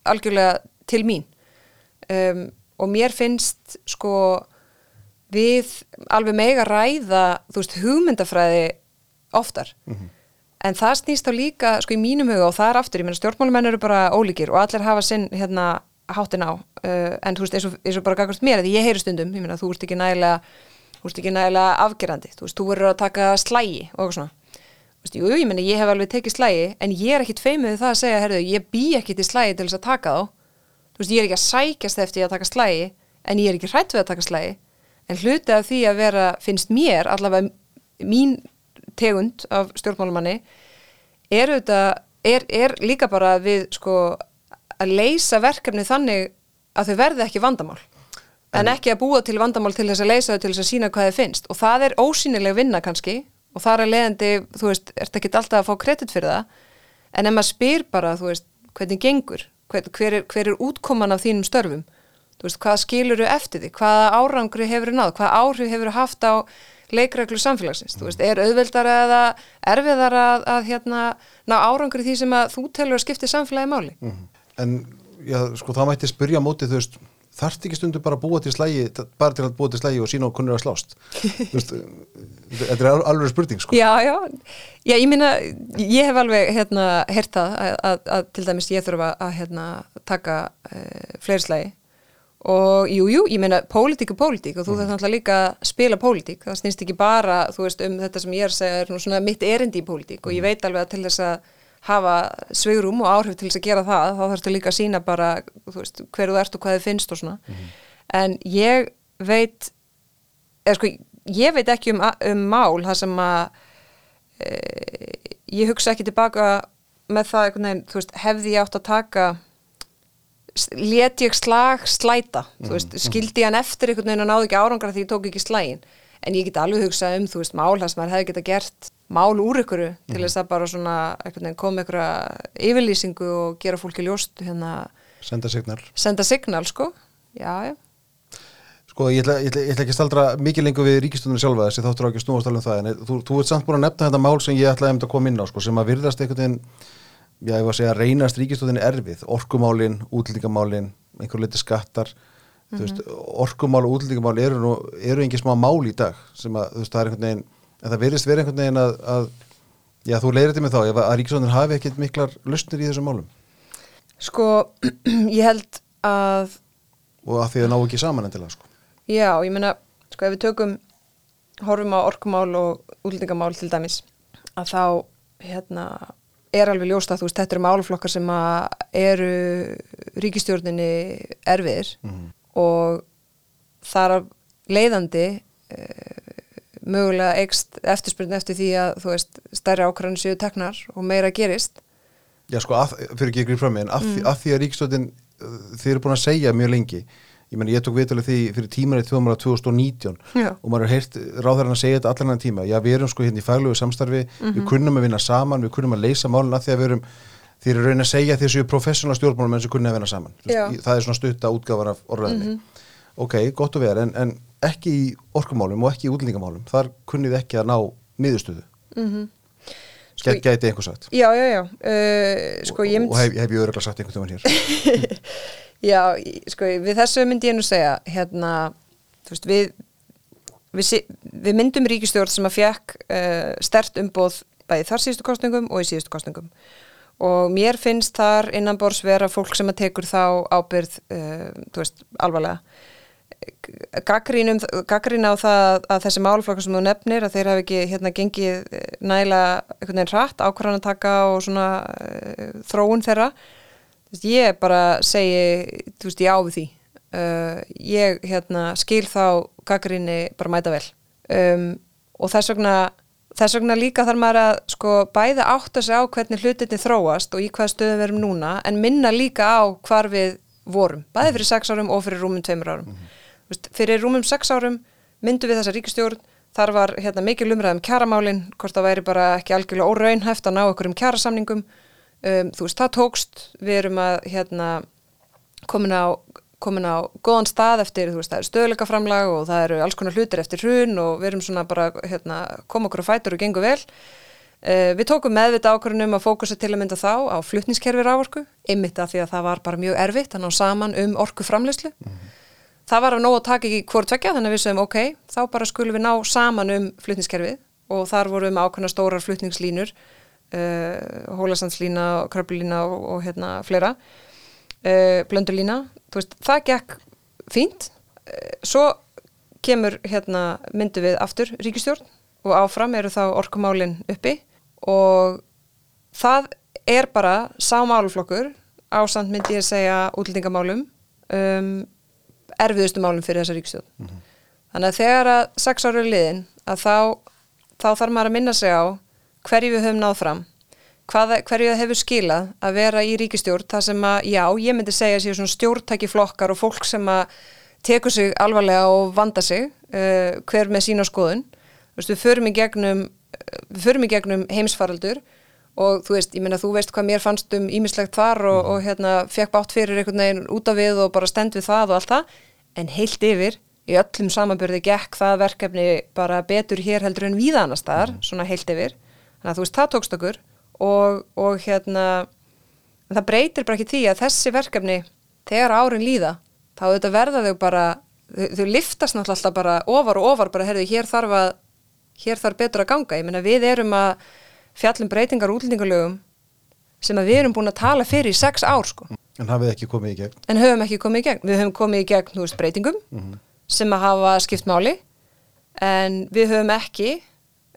algjörlega til mín. Um, og mér finnst sko við alveg mega ræða þú veist hugmyndafræði oftar. Mm -hmm. en það snýst á líka sko í mínum huga og það er aftur, ég menna stjórnmálumenn eru bara ólíkir og allir hafa sinn hérna háttin á. Uh, en þú veist eins og, eins og bara gagast mér því ég heyri stundum, ég menna þú ert ekki nægilega þú ert ekki nægilega afgerandi. Þú veist, þú verður að taka slægi og svona Jú, ég menna, ég hef alveg tekið slægi en ég er ekkit feimið það að segja, herru, ég bý ekkit í slægi til þess að taka þá. Þú veist, ég er ekki að sækjast eftir að taka slægi en ég er ekki hrætt við að taka slægi en hluti af því að vera, finnst mér allavega mín tegund af stjórnmálumanni er er, er líka bara við sko að leysa verkefni þannig að þau verði ekki vandamál. En ekki að búa til vandamál til þess að leysa þau til þess að sína hvað þið finnst. Og það er ósýnileg vinna kannski og það er leiðandi, þú veist, ert ekki alltaf að fá kredit fyrir það. En ef maður spyr bara, þú veist, hvernig gengur? Hver, hver, er, hver er útkoman af þínum störfum? Þú veist, hvað skilur þau eftir því hvaða árangri hefur þau náð, hvaða áhrif hefur þau haft á leikreglu samfélagsins, þú veist, er auðveldar eða erfiðar að, að hérna, ná árangri því sem að þú telur að skipti samfélagi máli. Mm. En, já, sko, það mætti spyrja mótið, þú veist, þarft ekki stundu bara að búa til slægi bara til að búa til slægi og sína og kunnur að slást? Þetta er alveg spurning sko. Já, já, já ég minna ég hef alveg hérna hertað að, að, að til dæmis ég þurfa að hérna taka uh, fleiri slægi og jú, jú, ég meina pólitík er pólitík og þú mm. þarf náttúrulega líka að spila pólitík. Það snýst ekki bara, þú veist, um þetta sem ég er að segja er svona mitt erindi í pólitík og ég mhm. veit alveg að til þess að hafa svegrum og áhrif til þess að gera það þá þarfst þú líka að sína bara, veist, hverju þú ert og hvað þið finnst og svona mm. en ég veit eða sko, ég veit ekki um, um mál það sem að e, ég hugsa ekki tilbaka með það, veginn, þú veist, hefði ég átt að taka let ég slag slæta mm, veist, mhm. skildi hann eftir einhvern veginn og náðu ekki árangra því ég tók ekki slægin en ég get alveg hugsað um þú veist mál þess að maður hefði geta gert mál úr ykkuru mm. til mhm. þess að bara svona koma ykkur yfirlýsingu og gera fólki ljóst hérna, senda signal senda signal sko já já Sko ég ætla, ég, ætla, ég ætla ekki að staldra mikið lengur við ríkistunum sjálfa þessi þáttur á ekki snúast alveg um það en þú, þú ert samt búin að nefna þetta mál sem ég ætlaði að koma inn á sko sem að virðast einhvern veginn já, ég var að segja, reynast ríkistóðinni erfið, orkumálin, útlendingamálin, einhver liti skattar, mm -hmm. veist, orkumál og útlendingamál eru, eru engin smá mál í dag sem að, veist, það er einhvern veginn, en það verðist verið einhvern veginn að, að já, þú leirir þetta með þá, ef að ríkistóðin hafi ekkert miklar lustnir í þessum málum. Sko, ég held að... Og að því að ná ekki saman endilega, sko. Já, ég menna, sko, ef við tökum, horfum á orkumál og útlendingamál til dæmis, að þá, hérna, er alveg ljóst að þú veist, þetta eru málflokkar sem eru ríkistjórninni erfiðir mm -hmm. og þar leiðandi e, mögulega eigst eftirspyrna eftir því að þú veist, stærri ákvæðan séu teknar og meira gerist Já sko, að, fyrir ekki ykkur frá mig en að, mm. að því að ríkistjórnin þeir eru búin að segja mjög lengi ég menn ég tók viðtalið því fyrir tímanið þjóðmála 2019 já. og maður har heirt ráðherran að segja þetta allan enn tíma, já við erum sko hérna í faglögu samstarfi, mm -hmm. við mhm. kunnum að vinna saman við kunnum að leysa máluna því að við erum þeir eru raun að segja þessu professional stjórnmálum en þessu kunnum að vinna saman, Vist, það er svona stutta útgáfar af orðaðinni, mm -hmm. ok, gott að vera en, en ekki í orkumálum og ekki í útlendingamálum, þar kunnið ekki að ná miðustuðu mm -hmm. Sko, gæti einhver sagt. Já, já, já. Uh, sko, og, og hef, hef ég öruglega sagt einhvern veginn hér. Já, sko, við þessu myndi ég nú segja, hérna, þú veist, við, við, við myndum ríkistjórn sem að fjekk uh, stert umboð bæði þar síðustu kostningum og í síðustu kostningum og mér finnst þar innan bors vera fólk sem að tekur þá ábyrð, uh, þú veist, alvarlega. Gaggrín á það að þessi málflokkar sem þú nefnir að þeir hafi ekki hérna gengið næla einhvern veginn hratt ákvarðan að taka og svona uh, þróun þeirra ég bara segi, þú veist, ég á við því uh, ég hérna, skil þá gaggrinni bara mæta vel um, og þess vegna þess vegna líka þarf maður að sko bæða átt að segja á hvernig hlutinni þróast og í hvað stöðum við erum núna en minna líka á hvar við vorum, bæði fyrir sex árum og fyrir rúmum tveimur árum. Mm -hmm. Vist, fyrir rúmum sex árum myndu við þessa ríkistjórn þar var hérna, mikil umræðum kjaramálin hvort það væri bara ekki algjörlega óraunhæft að ná okkur um kjarasamningum um, þú veist, það tókst við erum að hérna, komin á komin á góðan stað eftir, þú veist, það er stöðleikaframlag og það eru alls konar hlutir eftir hrun og við erum svona bara, hérna, koma okkur á fætur og gengur vel. Uh, við tókum meðvita ákvörðunum að fókusa til að mynda þá á flutningskerfi rávorku, ymmit af því að það var bara mjög erfitt að ná saman um orku framleyslu. Mm -hmm. Það var að nóg að taka ekki hvort vekja, þannig að við sögum, ok, þá bara skulum við ná saman um flutningskerfið. Og þar vorum ákvörðuna stórar flutningslínur uh, hólasandslína kröplína og, og hérna fleira. Uh, blöndulína, þú veist, það gekk fínt. Uh, svo kemur hérna myndu við aftur ríkistjórn og áfram eru þá orkumálin uppi. Og það er bara sámáluflokkur ásand myndi ég að segja útlendingamálum. Um, erfiðustu málum fyrir þessa ríkistjórn mm -hmm. þannig að þegar að sex ára er liðin að þá, þá þarf maður að minna sig á hverju við höfum náð fram hvað, hverju það hefur skilað að vera í ríkistjórn það sem að, já, ég myndi segja sér svona stjórntæki flokkar og fólk sem að tekur sig alvarlega og vanda sig uh, hver með sína skoðun Vist, við förum í gegnum förum í gegnum heimsfaraldur og þú veist, ég meina þú veist hvað mér fannst um ímislegt þar og, og hérna fekk bátt fyrir einhvern veginn út af við og bara stend við það og allt það, en heilt yfir í öllum samanbyrði gekk það verkefni bara betur hér heldur en þar, mm. svona heilt yfir. Þannig að þú veist, það tókst okkur. Og, og hérna það breytir bara ekki því að þessi verkefni þegar árin líða, þá auðvitað verða þau bara, þau, þau liftast náttúrulega bara ofar og ofar, bara herðu, hér þarf að hér þarf betur að ganga, ég meina við erum að fjallum breytingar útlendingalögum sem að við erum búin að tala fyrir í sex ár sko. En hafið ekki komið í gegn? En höfum ekki komið í gegn, við höfum komið í gegn veist, breytingum mm -hmm. sem að hafa skipt máli en við höfum ekki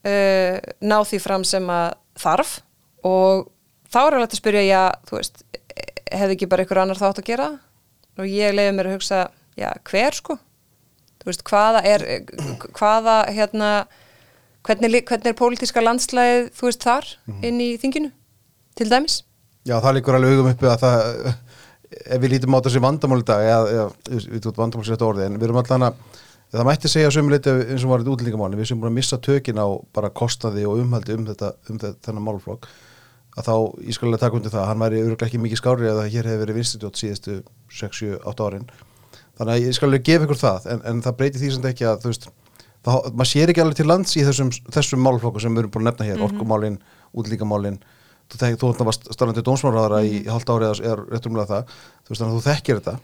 uh, náð því fram sem að þarf og þá er alveg að spyrja, já, þú veist hefði ekki bara einhver annar þátt að gera og ég leiði mér að hugsa, já, hver sko þú veist, hvaða er hvaða, hérna hvernig, hvernig er pólitíska landslæðið þú veist þar mm -hmm. inn í þinginu til dæmis? Já það líkur alveg hugum uppi að það ef við lítum á þessi vandamál í dag eða við tótt vandamál sér þetta orði en við erum alltaf að það mætti segja sömu liti eins og var þetta útlýningamáli við sem búin að missa tökin á bara kostnaði og umhaldi um þetta um þetta, þennan málflokk að þá ég skal alveg taka undir það hann væri öruglega ekki mikið skári að hér hefur verið vinstitjótt síðustu 6-7-8 árin þannig að ég skal alveg gefa ykkur það en, en það breyti því sem þetta ekki að þú veist þá, maður sér ekki alveg til lands í þessum, þessum málflokku sem við erum búin að nefna hér, mm -hmm. orkumálin, útlíkamálin þú, þú, þú varst starfandi dónsmáraðara mm -hmm. í mhm. halda árið eða réttumlega það þú veist þannig að þú þekkir þetta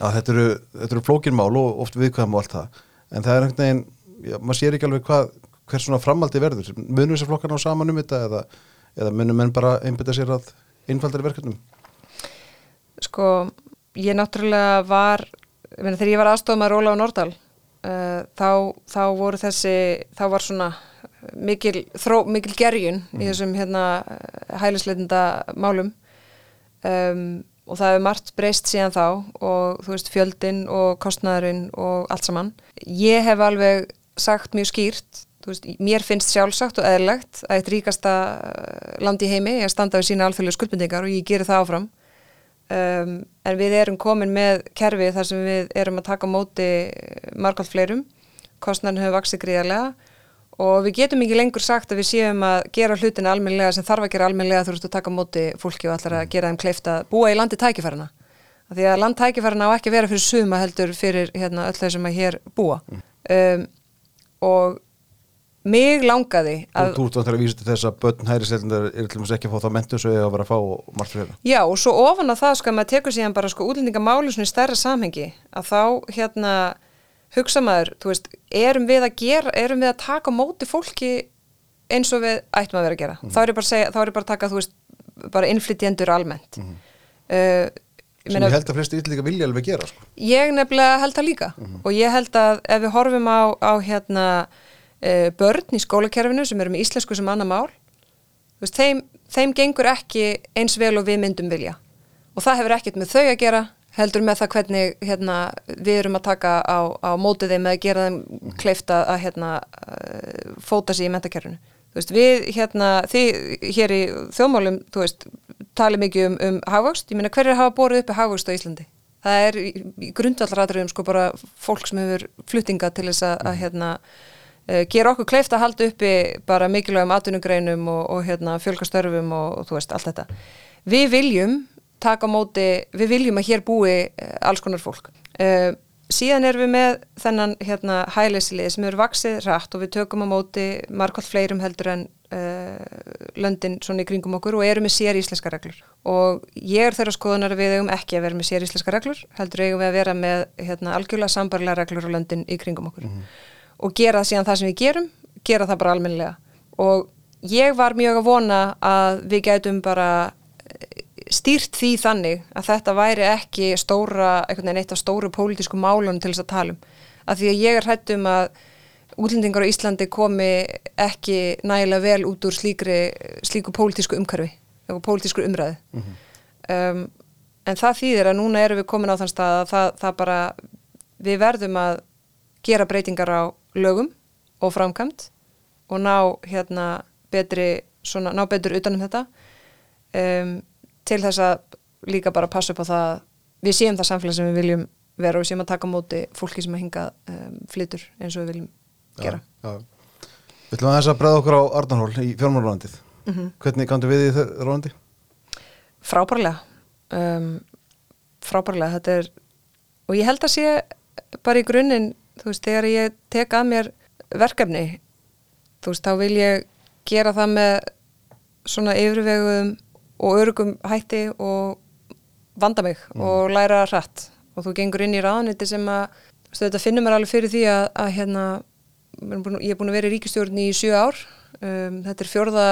að þetta eru, eru flókinmál og oft viðkvæðum og allt það, en það er einhvern veginn já, maður sér ekki alveg hvað hvers svona framaldi verður, munum þessar flokkar ná saman um þetta eða, eða munum menn bara einbita sér að einfaldari verkefnum Sko, ég náttúrulega var, þegar ég var aðstofað með Róla á Nordal uh, þá, þá voru þessi, þá var svona mikil, þró, mikil gerjun mm. í mhm. þessum hérna hælisleitenda málum um, og það hefur margt breyst síðan þá og þú veist fjöldin og kostnæðurinn og allt saman. Ég hef alveg sagt mjög skýrt, veist, mér finnst sjálfsagt og eðlegt að eitt ríkasta land í heimi er að standa við sína alþjóðlega skuldbendingar og ég gerir það áfram um, en við erum komin með kerfi þar sem við erum að taka móti margalt fleirum. Kostnarnu hefur vaksið gríðarlega og við getum ekki lengur sagt að við séum að gera hlutina almenlega sem þarf að gera almenlega þú veist að taka móti fólki og allar að gera þeim kleift að búa í landi tækifærina því að land tækifærina á ekki að vera fyrir suma heldur fyrir hérna, öll þau sem að hér búa. Mm. um, og mig langaði að Þú ert að vísa til þess að börn hæri selindar er til og meins ekki að fá það mentu svo að vera að fá margt fyrir það Já og svo ofan að það sko að maður tekur síðan bara sko útlendingamáli svona í stærra samhengi að þá hérna hugsa maður, þú veist, erum við að gera erum við að taka móti fólki eins og við ættum að vera að gera mm. þá er ég bara að segja, þá er ég bara að taka þú veist bara innflytjendur almennt mm. uh, sem ég held að flesti ytterleika vilja alveg gera sko. Ég nefnilega held það líka mm. og ég held að ef við horfum á, á hérna uh, börn í skólakerfinu sem eru með íslensku sem annar mál. Veist, þeim, þeim gengur ekki eins vel og við myndum vilja. Og það hefur ekkert með þau að gera heldur með það hvernig hérna, við erum að taka á, á mótið þeim eða gera þeim kleifta að hérna, uh, fóta sér í mentakerfinu Veist, við hérna, þið hér í þjóðmálum, þú veist, tali mikið um, um hafvöxt, ég meina hverju hafa borðið uppi hafvöxt á Íslandi? Það er í, grundvallratriðum sko bara fólk sem hefur fluttinga til þess að, að hérna gera okkur kleift að halda uppi bara mikilvægum atvinnugreinum og, og hérna, fjölkastörfum og, og þú veist, allt þetta. Við viljum taka móti, við viljum að hér búi uh, alls konar fólk. Uh, síðan erum við með þennan hérna, hælesilið sem eru vaksið rætt og við tökum á móti markvælt fleirum heldur en löndin svona í kringum okkur og erum með sér íslenska reglur og ég er þeirra skoðunar að við eigum ekki að vera með sér íslenska reglur heldur eigum við að vera með hérna, algjörlega sambarlega reglur á löndin í kringum okkur mm -hmm og gera síðan það sem við gerum, gera það bara almennilega. Og ég var mjög að vona að við gætum bara eh, stýrt því þannig að þetta væri ekki stóra, einhvern veginn eitt af stóru pólitísku málunum til þess að tala um. Að því að ég er hætt um að útlendingar á Íslandi komi ekki nægilega vel út úr slíkri, slíku pólitísku umkarfi og pólitísku umræði mm -hmm. um, en það þýðir að núna erum við komin á þann stað að það, það bara við verðum að gera breytingar á lögum og framkvæmt og ná hérna betri, svona, ná betur utanum þetta um, til þess að líka bara passa upp á það að við séum það samfélag sem við viljum vera og við séum að taka móti fólki sem að hinga um, flytur eins og við viljum gera. Já, já. Við ætlum aðeins að bregða okkur á Arnarhól í fjármálarándið. Mm -hmm. Hvernig kannu við í þau rándi? Frábærlega. Um, frábærlega. Þetta er, og ég held að sé bara í grunninn, þú veist, þegar ég tek að mér verkefni, þú veist, þá vil ég gera það með svona yfirvegum og örugum hætti og vanda mig mm. og læra hratt. Og þú gengur inn í ráðniti sem að þetta finnum mér alveg fyrir því að, að hérna, ég er búin að vera í ríkistjórn í sjö ár. Um, þetta er fjörða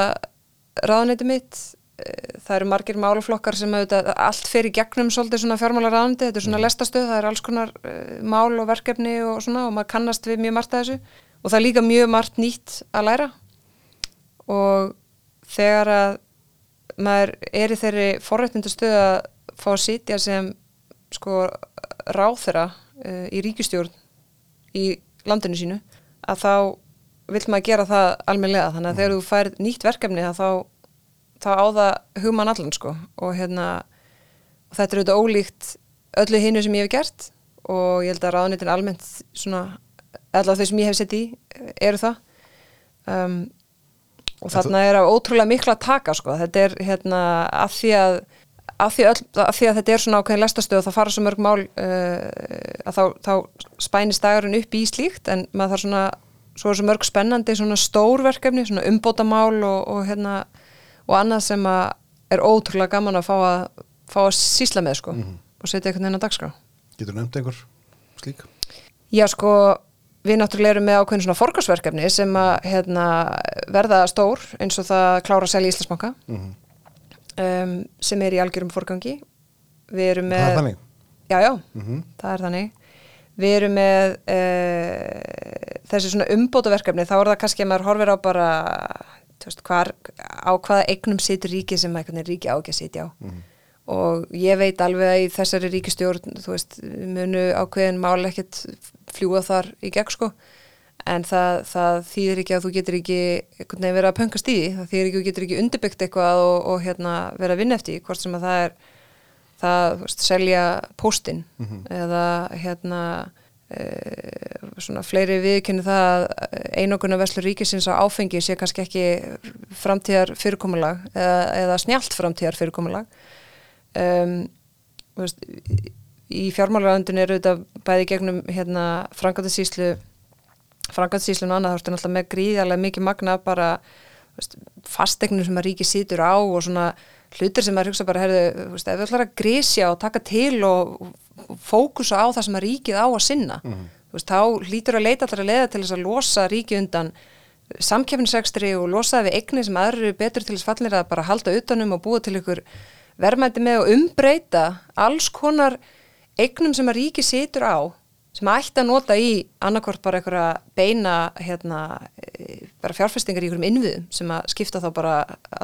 ráðniti mitt það eru margir málaflokkar sem að allt fer í gegnum svolítið svona fjármála ráðniti þetta er svona mm. lestastöð, það er alls konar uh, mál og verkefni og svona og maður kannast við mjög margt að þessu. Og það er líka mjög margt nýtt að læra. Og þegar að maður er í þeirri forrættindastöð að fá að sitja sem sko ráþera uh, í ríkistjórn í landinu sínu að þá vil maður gera það almenlega þannig að þegar þú fær nýtt verkefni þá, þá á það hugman allan sko. Og hérna og þetta er auðvitað ólíkt öllu hinnu sem ég hef gert og ég held að ráðnitin almennt svona allavega þau sem ég hef sett í eru það. Um, og þarna er að ótrúlega mikla að taka sko, þetta er hérna af því að af því, öll, af því að þetta er svona ákveðin lestastöð og það fara svo mörg mál uh, að þá, þá spænist dagurinn upp í slíkt en maður þarf svona svo er svo mörg spennandi svona stórverkefni svona umbóta mál og, og hérna og annað sem er ótrúlega gaman að fá að, fá að sísla með sko mm -hmm. og setja einhvern veginn að dagskrá Getur nefnt einhver slík? Já sko við náttúrulega erum með ákveðin svona forgarsverkefni sem að hérna, verða stór eins og það klára að selja Íslandsbanka mm -hmm. um, sem er í algjörum forgangi við erum með Það er þannig? Já, já, mm -hmm. það er þannig Við erum með uh, þessi svona umbótaverkefni þá er það kannski að maður horfir á bara veist, hvar, á hvaða eignum situr ríki sem ríki á ekki að sitja á. Mm -hmm og ég veit alveg að í þessari ríkistjórn þú veist, munu ákveðin mál ekkert fljúa þar í gegn sko. En það, það þýðir ekki að þú getur ekki vera að pöngast í því, það þýðir ekki að þú getur ekki undirbyggt eitthvað og, og hérna, vera að vinna eftir, hvort sem að það er það, veist, selja postin mm -hmm. eða hérna svona fleiri viðkynni það að einoguna veslu ríkisins á áfengi sé kannski ekki framtíðar fyrirkomulag eða, eða snjált framtíðar fyrirkomulag. Um, veist, í fjármálaræðundin eru þetta bæði gegnum hérna, frangatasíslu frangatasíslun og annað þá ertu náttúrulega með gríðarlega mikið magna bara fastegnum sem að ríki sýtur á og svona hlutir sem að hugsa bara herðu, veist, ef við ætlum að grísja og taka til og fókusa á það sem að ríkið á að sinna mm -hmm. veist, þá hlýtur að leita alltaf að leiða til þess að losa ríki undan samkjöfnisregstri og losa við eigni sem aðra eru betur til þess fallir að bara halda utanum og búa til ykkur verðmætti með að umbreyta alls konar eignum sem að ríki situr á sem ætti að nota í annarkort bara einhverja beina hérna, e, bara fjárfestingar í einhverjum innviðum sem að skipta þá bara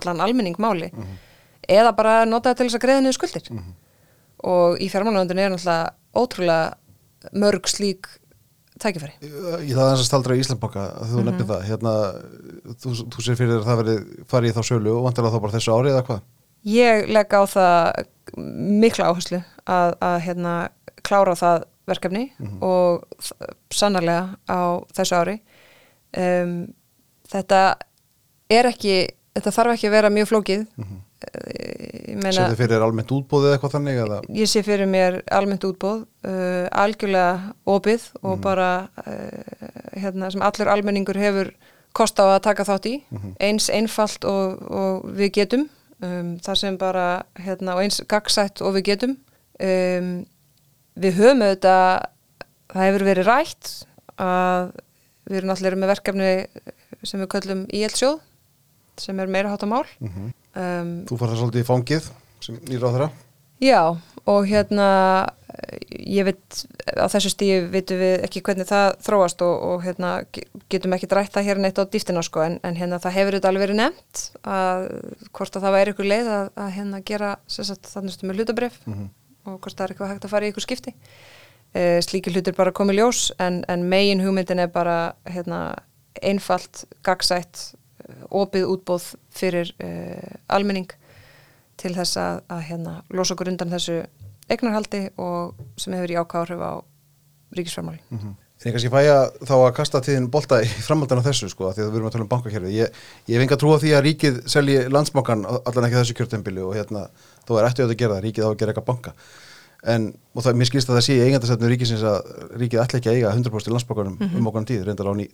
allan almenning máli mm -hmm. Eða bara nota það til þess að greiða niður skuldir mm -hmm. og í fjármálagöndun er náttúrulega ótrúlega mörg slík tækifæri. Ég það er þess að staldra í Íslandbóka að þú mm -hmm. nefnir það hérna, þú, þú sér fyrir að það veri farið í þá sölu og vantilega þá bara þessu árið eða hvað? Ég legg á það mikla áherslu að, að hérna, klára það verkefni mm -hmm. og sannarlega á þessu ári um, þetta er ekki þetta þarf ekki að vera mjög flókið mm -hmm. Sér þið fyrir almennt útbóð eða eitthvað þannig? Eða? Ég sé fyrir mér almennt útbóð uh, algjörlega opið og mm -hmm. bara uh, hérna, sem allur almenningur hefur kost á að taka þátt í mhm. eins einfalt og, og við getum um, það sem bara hérna, eins gagsætt og við getum um, við höfum auðvitað það hefur verið rætt að við erum allir með verkefni sem við kallum íelsjóð sem er meira hátta mál mm -hmm. Um, Þú fara svolítið í fangið sem nýra á þeirra Já og hérna ég veit á þessu stíu vitum við ekki hvernig það þróast og, og hérna, getum ekki drætt það hérna eitt á dýftina sko en, en hérna það hefur þetta alveg verið nefnt að hvort að það væri ykkur leið að, að hérna gera þannig með hlutabref mm -hmm. og hvort það er eitthvað hægt að fara í ykkur skipti e, slíki hlutir bara komið ljós en, en megin hugmyndin er bara hérna, einfalt, gagsætt opið útbóð fyrir e, almenning til þess að, að hérna, losa okkur undan þessu eignarhaldi og sem hefur í ákváðurhuf á ríkisfjármáli Mm -hmm. En ég kannski fæja þá að kasta tíðin bolta í framhaldan af þessu sko, því að við erum að tala um bankakerfið. Ég, ég hef enga trú á því að ríkið selji landsbankan allan ekki þessu kjörtembili og hérna, þó er eftir að gera það, ríkið á að gera eitthvað banka. En, og það, mér skilst að það sé í eigandastefnu ríkisins að ríkið ætla ekki að eiga 100% í landsbankanum mm -hmm. um okkur tíð, reyndar á ní,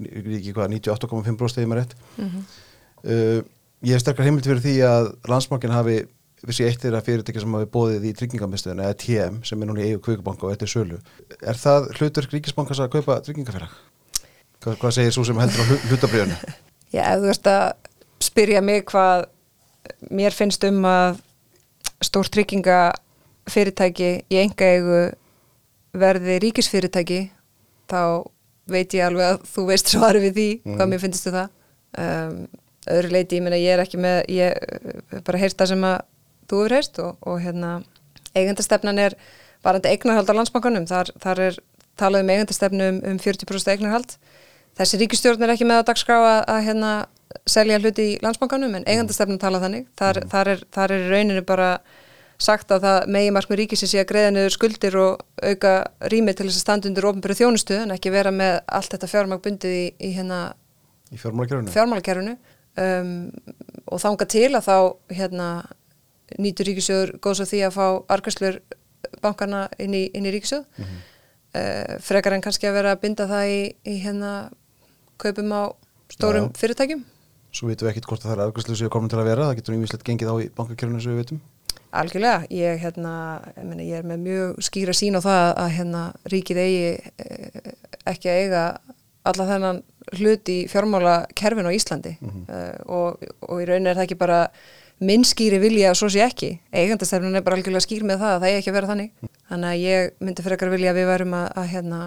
hvað, 98,5% eða maður rétt. Mm -hmm. uh, ég hef sterkar heimilt fyrir því að landsbankin hafi vissi eitt er að fyrirtækja sem hafi bóðið í tryggingamistuðinu eða TM sem er núna í eigu kvíkubanka og þetta er sölu. Er það hlutur ríkisbankars að kaupa tryggingafélag? Hvað, hvað segir svo sem heldur á hlutabriðinu? Já, ef þú veist að spyrja mig hvað mér finnst um að stór tryggingafyrirtæki í enga eigu verði ríkisfyrirtæki þá veit ég alveg að þú veist svari við því mm. hvað mér finnst þú það um, öðru leiti, ég menna ég er ekki með ég bara heyrst það sem að þú hefur heyrst og, og hérna eigandastefnan er varandi eignarhald á landsbankanum þar, þar er talað um eigandastefnum um 40% eignarhald þessi ríkistjórn er ekki með á dagskrá að, að hérna selja hluti í landsbankanum en eigandastefnum talað þannig þar, mm. þar, er, þar er rauninu bara sagt að það megi markmið ríkisins í að greiða niður skuldir og auka rými til þess að standa undir ofnbyrju þjónustu en ekki vera með allt þetta fjármag bundið í, í hérna í fjármálakerfunu. Um, og þanga til að þá hérna nýtur ríkisjóður góðs á því að fá argæslur bankarna inn í, í ríkisjóð mm -hmm. uh, frekar en kannski að vera að binda það í, í hérna kaupum á stórum Já. fyrirtækjum Svo veitum við ekkit hvort það er argæslu sem er komin til að vera, það getur nýmislegt gengið á í bankakerfunu sem við veitum Algjörlega, ég, hérna, ég, meni, ég er með mjög skýra sín á það að hérna, ríkið eigi eh, ekki að eiga alla þennan hlut í fjármála kerfin á Íslandi. Mm -hmm. uh, og, og í raunin er það ekki bara minn skýri vilja og svo sé ekki. Eigandastefnun er bara algjörlega skýr með það að það er ekki að vera þannig. Þannig að ég myndi fyrir ekkar vilja að við verum að, að hérna,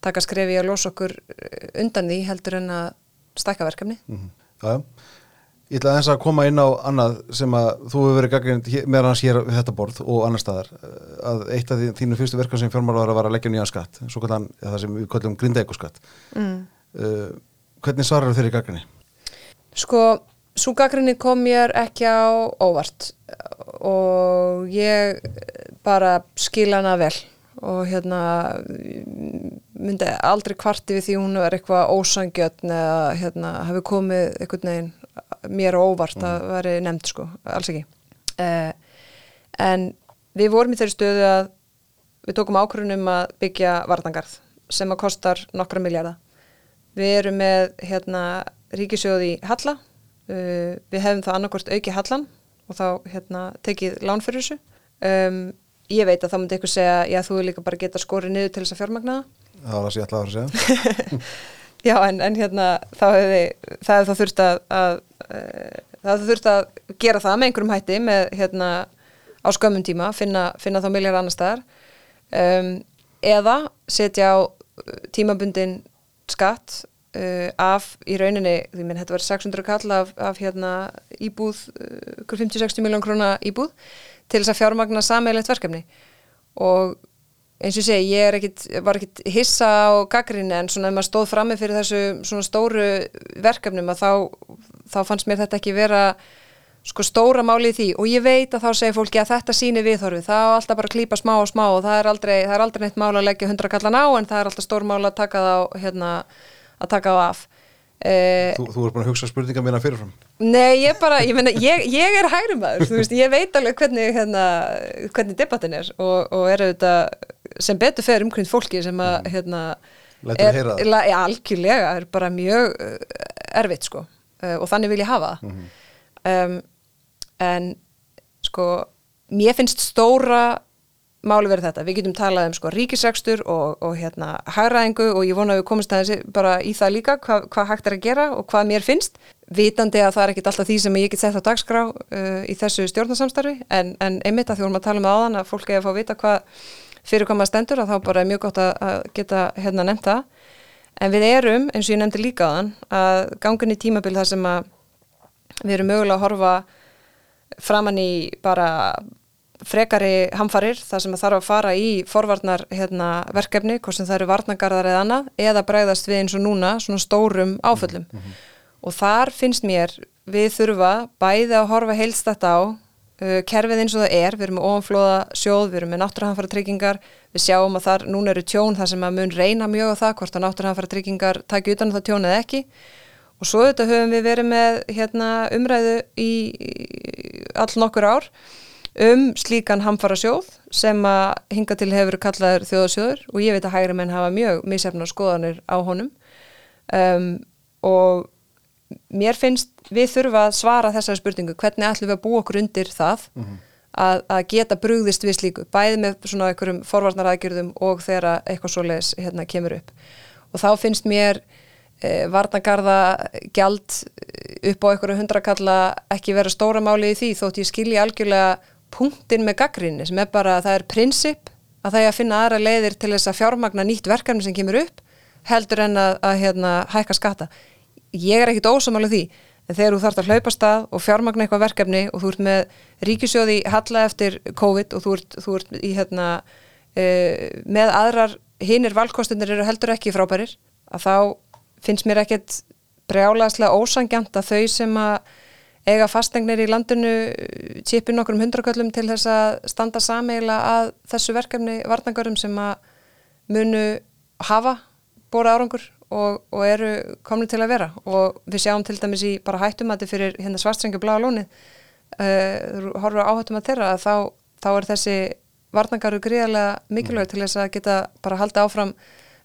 taka skrefi að losa okkur eh, undan því heldur en að stakka verkefni. Mm -hmm. Já, ég ætla að þess að koma inn á annað sem að þú hefur verið gaggrind meðan hans hér við þetta borð og annar staðar að eitt af þínu fyrstu verkefni sem fjármálar var að leggja nýjan skatt, svo kallan það sem við kallum grindeikoskatt mm. uh, hvernig svarar þeirri gaggrinni? Sko Svo gaggrinni kom mér ekki á óvart og ég bara skila hana vel og hérna myndi aldrei kvarti við því hún er eitthvað ósangjötn eða hérna hafi komið einhvern veginn mér á óvart mm. að veri nefnd sko, alls ekki. Eh, en við vorum í þeirri stöðu að við tókum ákvörunum að byggja vartangarð sem að kostar nokkra miljardar. Við erum með hérna ríkisjóði Halla Uh, við hefum það annarkort auki hallan og þá hérna, tekið lán fyrir þessu. Um, ég veit að þá myndi eitthvað segja, já þú er líka bara geta skorið niður til þess að fjármagna það. Var það sem ég ætlaði að segja. já en, en hérna þá hefði það hefði þá þurft að, að uh, það hefði þurft að gera það með einhverjum hætti með hérna á skömmun tíma, finna, finna þá miljar annar staðar. Um, eða setja á tímabundin skatt Uh, af í rauninni, því minn þetta var 600 kall af, af hérna íbúð, uh, 50-60 miljón króna íbúð til þess að fjármagna sameilegt verkefni. Og eins og segi, ég ekkit, var ekkit hissa á gaggrinni en svona ef maður stóð frammi fyrir þessu svona stóru verkefnum að þá, þá fannst mér þetta ekki vera sko stóra máli í því. Og ég veit að þá segir fólki að þetta síni viðhorfi, það er alltaf bara að klýpa smá og smá og það er aldrei, það er aldrei neitt mál að leggja 100 kallan á en það er alltaf stór mál að taka það á hérna að taka á af. Uh, þú, þú er bara að hugsa spurninga mína fyrirfram. Nei, ég bara, ég meina, ég, ég er hægrum aður, þú veist, ég veit alveg hvernig hérna, hvernig debattin er og, og er auðvitað sem betur fer umkring fólki sem að, mm. hérna það? Já, algjörlega, er bara mjög uh, erfitt, sko uh, og þannig vil ég hafa mm -hmm. um, en, sko mér finnst stóra máli verið þetta, við getum talað um sko ríkisrækstur og, og hérna hæraðingu og ég vona að við komumst aðeins bara í það líka hvað hva hægt er að gera og hvað mér finnst. Vitandi að það er ekkit alltaf því sem ég get sett á dagskrá uh, í þessu stjórnarsamstarfi en, en einmitt að því vorum að tala um aðan að fólk er að fá að vita hvað fyrir hvað maður stendur að þá bara er mjög gott að geta hérna nefnt það en við erum, eins og ég nefndi líka aðan að gangun í tímabil þar sem að við erum mögulega að horfa framann í bara frekari hamfarir þar sem að þarf að fara í forvarnar hérna, verkefni, hvort sem það eru varnagarðar eða annað, eða bregðast við eins og núna svona stórum áföllum. Og þar finnst mér við þurfa bæði að horfa heilstætt á uh, kerfið eins og það er, við erum með ofanflóða sjóð, við erum með náttúrhanfara tryggingar við sjáum að þar núna eru tjón þar sem að mun reyna mjög á það hvort að náttúrhanfara tryggingar taki utan um það tjón eða ekki. Og svo þetta höfum við verið með hérna, umræðu í, í all nokkur ár um slíkan hamfara sjóð sem að hinga til hefur kallaður þjóðasjóður og ég veit að hægri menn hafa mjög misefna skoðanir á honum. Um, og mér finnst við þurfa að svara þessari spurningu hvernig ætlum við að búa okkur undir það að, að geta brugðist við slíku bæði með svona einhverjum forvarnaraðgjörðum og þegar eitthvað svoleiðis hérna, kemur upp. Og þá finnst mér eh, varnagarða gjald upp á einhverju hundrakalla ekki vera stóra máli í því þótt ég skilji algjörlega punktin með gaggrinni sem er bara að það er prinsip að það er að finna aðra leiðir til þess að fjármagna nýtt verkefni sem kemur upp heldur en að, að hérna, hækka skatta ég er ekkit ósamála því en þegar þú þarfst að hlaupa stað og fjármagna eitthvað verkefni og þú ert með ríkisjóði halla eftir COVID og þú ert, þú ert í hérna e, með aðrar hinnir valkostunir eru heldur ekki frábærir að þá finnst mér ekkit brjálaðslega ósangjant að þau sem að eiga fastengnir í landinu tipin okkur um hundraköllum til þess að standa sameila að þessu verkefni varnangarum sem að munu hafa bóra árangur og, og eru komni til að vera og við sjáum til dæmis í bara hættum að þetta fyrir hérna svartstrengi bláa lónið uh, horfum áhættum að þeirra að þá, þá er þessi varnangaru gríðarlega mikilvæg til þess að geta bara halda áfram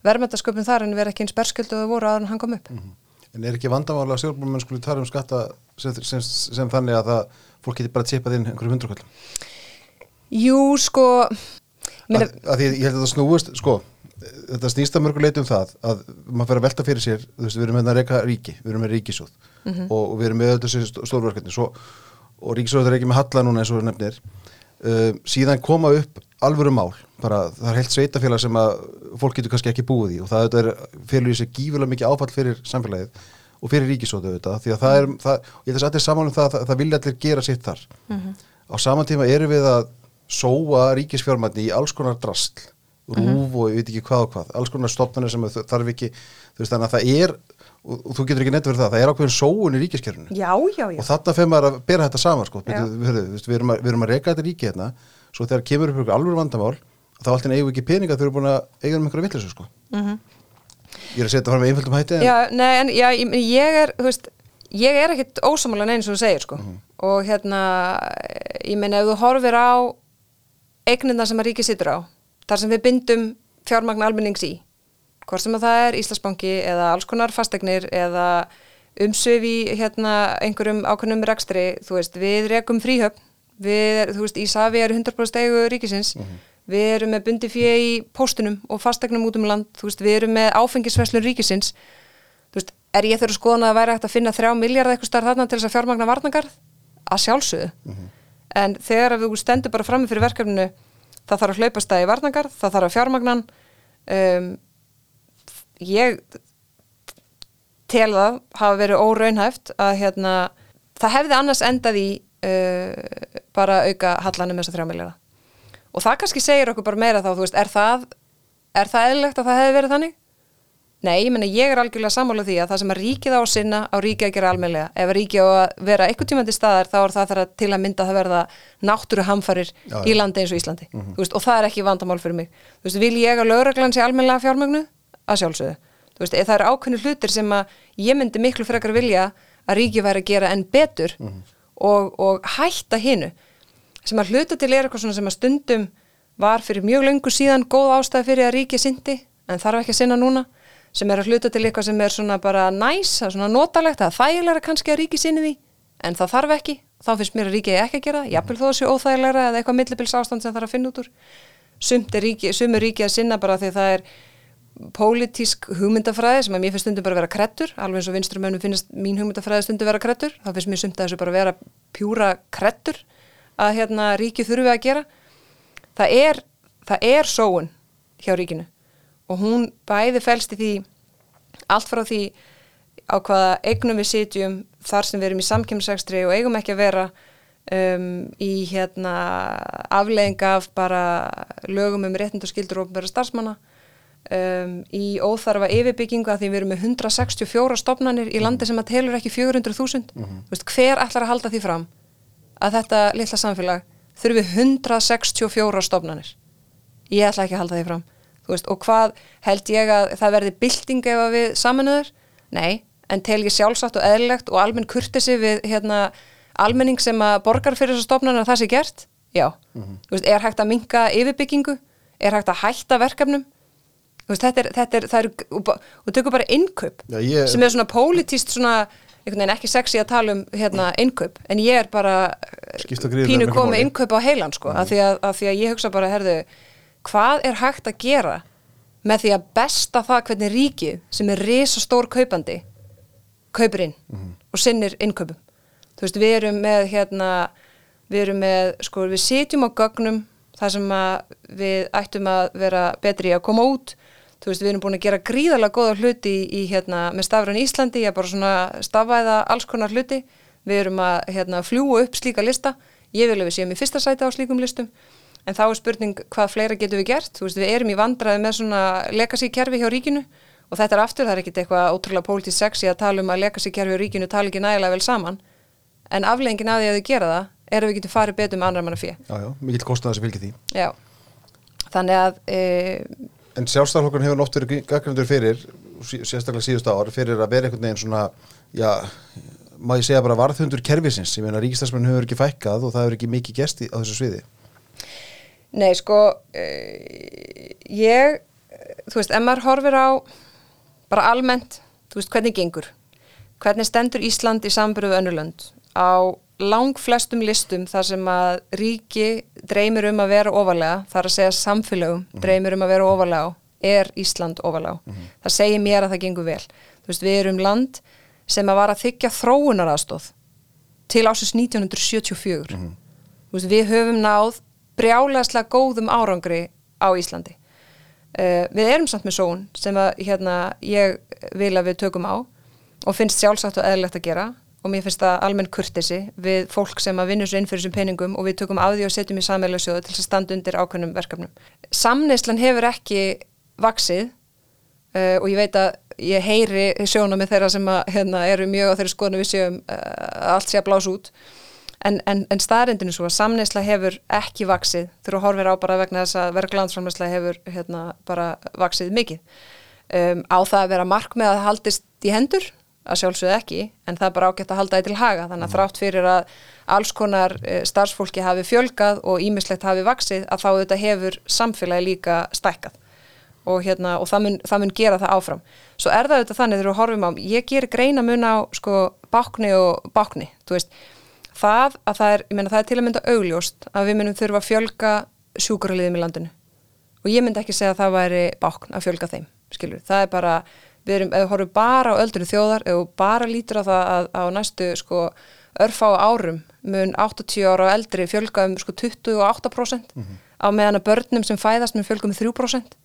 verðmættasköpun þar en vera ekki eins bersköldu og voru að hann kom upp. Mm -hmm. En er ekki vandamála að stjórnbúrmenn skulle tala um skatta sem, sem, sem þannig að það, fólk getur bara tippað inn einhverju hundraköllum? Jú, sko... Að, að því ég held að það snúist, sko, þetta snýst að mörguleit um það að maður fyrir að velta fyrir sér, veist, við erum með að reyka ríki, við erum með ríkisóð mm -hmm. og, og við erum með þessi stórverkefni og ríkisóð er ekki með halla núna eins og nefnir uh, síðan koma upp alvöru mál, bara það er heilt sveitafélag sem að fólk getur kannski ekki búið í og það er fyrir þessi gífulega mikið áfall fyrir samfélagið og fyrir ríkisóðu auðvitað, því að það er, það, ég þess að þetta er saman um það að það, það vilja allir gera sitt þar mm -hmm. á saman tíma eru við að sóa ríkisfjármætni í alls konar drastl rúf mm -hmm. og ég veit ekki hvað og hvað alls konar stopnarnir sem þarf ekki þú veist þannig að það er og, og þú getur ekki nefnt verið það, það er ákveðin sóun í ríkiskerfinu og þetta fyrir maður að bera þetta saman sko. við, við, við, erum að, við erum að reyka þetta ríki hérna svo þegar kemur upp alveg vandamál þá alltaf eigum við ekki peninga þau eru búin að eiga um einhverja vittlesu sko. mm -hmm. ég er að setja fram með einföldum hætti en... Já, nei, en já, ég er veist, ég er ekkit ósamálan eins og þú segir sko. mm -hmm. og hérna ég meina ef þú horfir á eignina sem að ríki sittur á þar sem við bindum fjármagn almennings í. Hvort sem að það er Íslandsbanki eða alls konar fastegnir eða umsöf í hérna, einhverjum ákveðnum rekstri, þú veist, við rekum fríhöfn, við, þú veist, Ísafi er 100% stegu ríkisins. Mm -hmm. við erum með bundi fyrir í póstunum og fastegnum út um land, þú veist, við erum með áfengisveslun ríkisins. Þú veist, er ég þurfa skoðan að væri hægt að finna þrjá miljard eitthvað starf þarna til þess að fjármagna varnagarð að sjálfsögðu. Mm -hmm. en þegar við stendum bara fram með fyrir verkefninu það þarf að hlaupast það í varnagar, það þarf að fjármagnan um, ég tel það hafa verið óraunhæft að hérna, það hefði annars endað í uh, bara auka hallanum þessar þrjá miljara og það kannski segir okkur bara meira þá, þú veist, er það er það eðlilegt að það hefði verið þannig? Nei, ég menna ég er algjörlega sammálað því að það sem að ríkið á sinna á ríkið að gera almeinlega. Ef ríkið á að vera eitthvað tímandi staðar þá er það þar að til að mynda að verða náttúru hamfarir já, í landi eins og Íslandi. Mm -hmm. veist, og það er ekki vandamál fyrir mig. Þú veist, vil ég að lögreglan sé almeinlega fjármögnu? Að sjálfsögðu. Þú veist, það eru ákveðinu hlutir sem að ég myndi miklu frekar vilja að ríkið væri að gera enn betur mm -hmm. og, og hætta hinu. Sem að hluta til er eitthvað en þarf ekki að sinna núna sem er að hluta til eitthvað sem er svona bara næs, svona notalegt, það er þægilega kannski að ríki sinni því, en það þarf ekki. Þá finnst mér að ríkið ekki að gera jafnvel þó sé óþægilega eða eitthvað millibils ástand sem er að finna út úr. Sumt er ríki, sumur ríki að sinna bara því það er pólitísk hugmyndafræði sem að mér finnst stundum bara að vera krettur alveg eins og vinstrumönum finnst mín hugmyndafræði stundum vera krettur, þá finnst mér sumt að þessu bara vera pjúra krettur að hérna ríki þurfi að gera. Það er, það er sóun hjá ríkinu og hún bæði fælst í því allt frá því á hvaða eignum við sitjum þar sem við erum í samkjömsækstri og eigum ekki að vera um, í hérna aflegging af bara lögum um réttind og skildur og ofnbæra starfsmanna um, í óþarfa yfirbyggingu að því við erum með 164 stopnarnir í landi sem að telur ekki 400.000 mm -hmm. hver ætlar að halda því fram að þetta litla samfélag þurfi 164 stopnarnir ég ætla ekki að halda því fram veist, og hvað held ég að það verði bilding ef við saminuður? Nei, en tel ég sjálfsagt og eðlilegt og almenn kurtisi við hérna, almenning sem að borgar fyrir þessu stopnarnir að það sé gert? Já, mm -hmm. veist, er hægt að minka yfirbyggingu? Er hægt að hætta verkefnum? Veist, þetta er, þetta er, það er, og, og tökur bara innkaup Já, ég, sem er svona pólitíst svona, ekki sexy að tala um hérna innkaup, en ég er bara pínu komið innkaup á heilan sko, mm. af, því að, af því að ég hugsa bara, herðu hvað er hægt að gera með því að besta það hvernig ríkið sem er risastór kaupandi kaupir inn og sinnir innkaupum? Þú veist, við erum með hérna, við erum með, sko, við sitjum á gögnum þar sem að við ættum að vera betri að koma út. Þú veist, við erum búin að gera gríðarlega góða hluti í, í hérna, með stafræn Íslandi, ég er bara svona stafvæða alls konar hluti, við erum að hérna, fljúa upp slíka lista. Ég vil að við séum í fyrsta sæti á slíkum listum en þá er spurning hvað fleira getum við gert? Veist, við erum í vandraði með svona legacy kerfi hjá ríkinu og þetta er aftur, það er ekkit eitthvað ótrúlega pólitísk sexy að tala um að legacy kerfi hjá ríkinu tala ekki nægilega vel saman. En afleggingin af því að þau gera það er að við getum farið betur með annar manna fjö Já, já, mikill kostnaði sem fylgir því. Já, þannig að e, En sjálfstæðarflokkurinn hefur oft verið gaggrindur fyrir, sérstaklega síðustu ár, fyrir að vera einhvern veginn svona, já, ég segja bara varðhundur kerfisins. Ég meina, ríkistæðsmenn hefur ekki fækkað og það hefur ekki mikið gest í, á þessu sviði. Nei sko e, ég þú veist, ef maður horfir á bara almennt, þú veist, hvernig gengur hvernig stendur Ísland í sambröðu önnurlönd á lang flestum listum þar sem að ríki dreymir um að vera ofalega, þar að segja samfélögum dreymir um að vera ofalega á er Ísland ofalega á. Það segir mér að það gengur vel. Þú veist, við erum land sem að var að þykja þróunaraðstóð til ásins 1974. Þú veist, við höfum náð brjálæslega góðum árangri á Íslandi. Uh, við erum samt með són sem að hérna, ég vil að við tökum á og finnst sjálfsagt og eðlilegt að gera og mér finnst það almenn kurtisi við fólk sem að vinna svo inn fyrir þessum peningum og við tökum á því og setjum í sammeila sjóðu til að standa undir ákveðnum verkefnum. Samneislan hefur ekki vaksið uh, og ég veit að ég heyri sjóna með þeirra sem að, hérna, eru mjög á þeirri skoðinu við séum uh, allt sé að blása út en, en, en staðrindinu svo að samneisla hefur ekki vaksið þegar þú horfir á bara vegna þess að verklandsframleysla hefur hérna, bara vaksið mikið. Um, á það að vera mark með að það haldist í hendur? Að sjálfsögðu ekki, en það er bara ágætt að halda því til haga, þannig að þrátt fyrir að alls konar eh, starfsfólki hafi fjölgað og ímislegt hafi vaksið, að þá þetta hefur samfélagi líka stækkað. Og, hérna, og það, mun, það mun gera það áfram. Svo er það auðvitað þannig þegar við horfum á, ég ger greina mun á sko bákni og bákni, veist, það að það er, ég meina það er til að mynda augljóst að við munum þurfa að fjölga sjúkraliðum í landinu. Og ég myndi ekki segja að það væri bákn að fjölga þeim, skilur, það er bara við erum, ef við horfum bara á öldru þjóðar ef við bara lítur á það að á næstu sko örfá árum mun 80 ára og eldri fjölga um sko 28% á meðan að börnum sem fæðast mun fjölga um 3%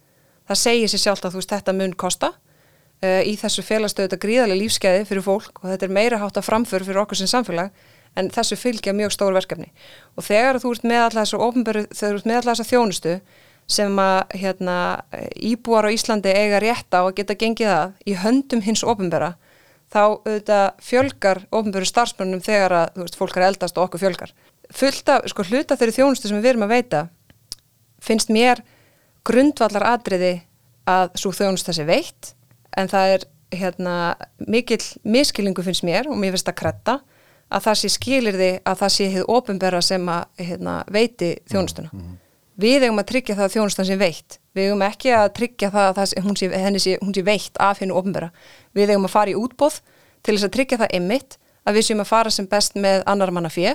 það segir sér sjálft að þú veist þetta mun kosta uh, í þessu félagstöðu þetta gríðarlega lífskeiði fyrir fólk og þetta er meira hátt að framför fyrir okkur sem samfélag en þessu fylgja mjög stór verkefni. Og þegar þú ert með alltaf þessu ofnböru, þegar þú ert með alltaf þessa þjónustu sem að hérna, íbúar á Íslandi eiga rétt á að geta gengið að í höndum hins ofnböra þá auðvitað fjölgar ofnböru starfsmönnum þegar að veist, fólk er eldast og okkur fjölgar. Fullt af, sko hluta þeirri þjónustu sem við erum að veita finnst mér grundvallar atriði að svo þjónustu þessi veitt. En það er hérna mikill miskilingu finnst mér og mér finnst að kretta að það sé skilir því að það sé hefð ofinbera sem að hérna, veiti þjónustuna. Við eigum að tryggja það að þjónustan sé veitt. Við eigum ekki að tryggja það að það sé, hún, sé, henni sé, hún sé veitt af hennu ofinbera. Við eigum að fara í útbóð til þess að tryggja það ymmit að við séum að fara sem best með annar manna fjö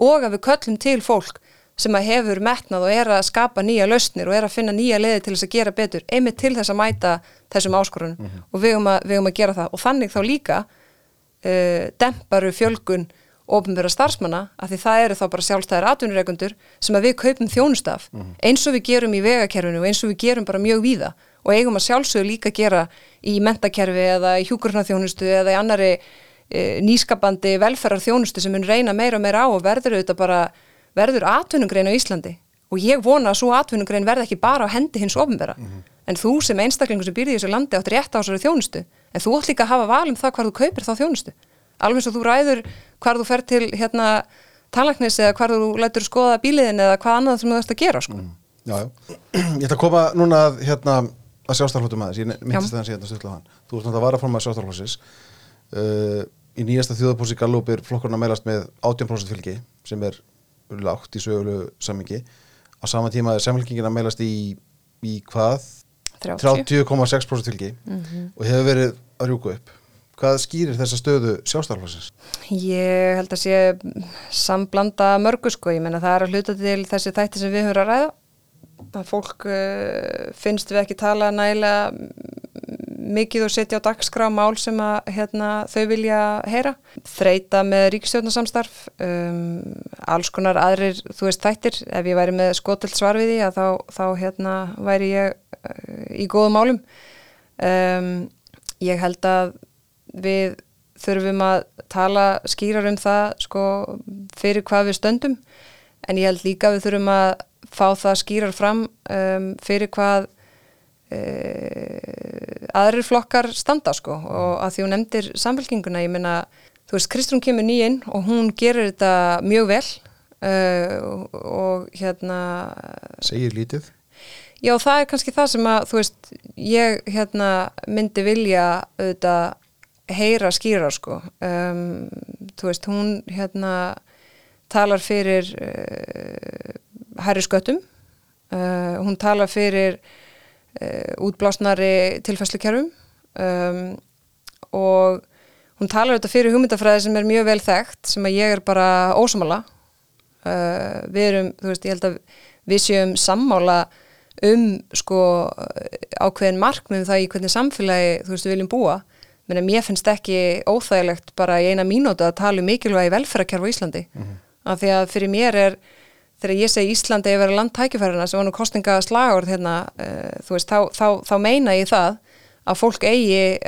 og að við köllum til fólk sem að hefur metnað og er að skapa nýja lausnir og er að finna nýja leiði til þess að gera betur einmitt til þess að mæta þessum áskorunum og við eigum, að, við eigum að gera það og þannig þá líka uh, demparu fjölgun ofnbjörða starfsmanna af því það eru þá bara sjálfstæðir atvinnureikundur sem að við kaupum þjónustaf eins og við gerum í vegakerfinu og eins og við gerum bara mjög víða. Og eigum að sjálfsögðu líka gera í mentakerfi eða í hjúkurnaþjónustu eða í annari e, nýskapandi velferðar þjónustu sem mun reyna meira og meira á og verður auðvitað bara, verður atvinnugrein á Íslandi. Og ég vona að svo atvinnugrein verði ekki bara á hendi hins ofnbera mm -hmm. en þú sem einstaklingur sem býrði í þessu landi átt rétt á þessari þjónustu en þú átt líka að hafa valum það hvar þú kaupir þá þjónustu alveg eins og þú ræður hvar þú fer til hérna talagnis eða hvar þú lætur skoða bíliðin eða hvað annað sem þú ætti að gera sko. mm. Já, já, ég ætla að koma núna að, hérna, að sjástarflótum aðeins, ég myndist það hérna styrla hann. Þú ert náttúrulega að vara fór maður sjástarflósis. Uh, í nýjasta þjóðapósi Gallop er flokkurna meilast með 18% fylgi sem er lágt í sögulu samingi. Á sama tíma er samfélkingina meilast í, í hvað? 30,6% fylgi mm -hmm. og hefur verið að rjúku upp. Hvað skýrir þessa stöðu sjástarflósins? Ég held að sé samblanda mörgu sko, ég menna það er að hluta til þessi þætti sem við höfum að ræða að fólk uh, finnst við ekki tala nægilega mikið og setja á dagskrá mál sem að hérna, þau vilja heyra. Þreita með ríkistjóðnarsamstarf, um, alls konar aðrir, þú veist þættir, ef ég væri með skotilt svar við því að þá, þá hérna, væri ég uh, í góðum málum. Um, ég held að við þurfum að tala skýrar um það sko, fyrir hvað við stöndum en ég held líka við þurfum að fá það skýrar fram um, fyrir hvað aðrir flokkar standa sko. Og að því hún nefndir samfélkinguna, ég meina þú veist, Kristrún kemur nýinn og hún gerir þetta mjög vel uh, og, hérna segir lítið? Já það er kannski það sem að þú veist, ég hérna myndi vilja auðvitað heyra skýra sko. Um, þú veist, hún hérna talar fyrir uh, herri sköttum. Uh, hún tala fyrir útblásnari tilfæslukerfum um, og hún talar auðvitað fyrir hugmyndafræði sem er mjög vel þekkt sem að ég er bara ósamala uh, við erum, þú veist, ég held að við séum sammála um sko ákveðin markmið um það í hvernig samfélagi þú veist við viljum búa. Menn að mér finnst ekki óþægilegt bara í eina mínúti að tala um mikilvægi velferðarkerf á Íslandi. Mm -hmm. af því að fyrir mér er þegar ég segi Íslandi að vera landtækifærina sem var nú kostninga slagord hérna, uh, þá, þá, þá meina ég það að fólk eigi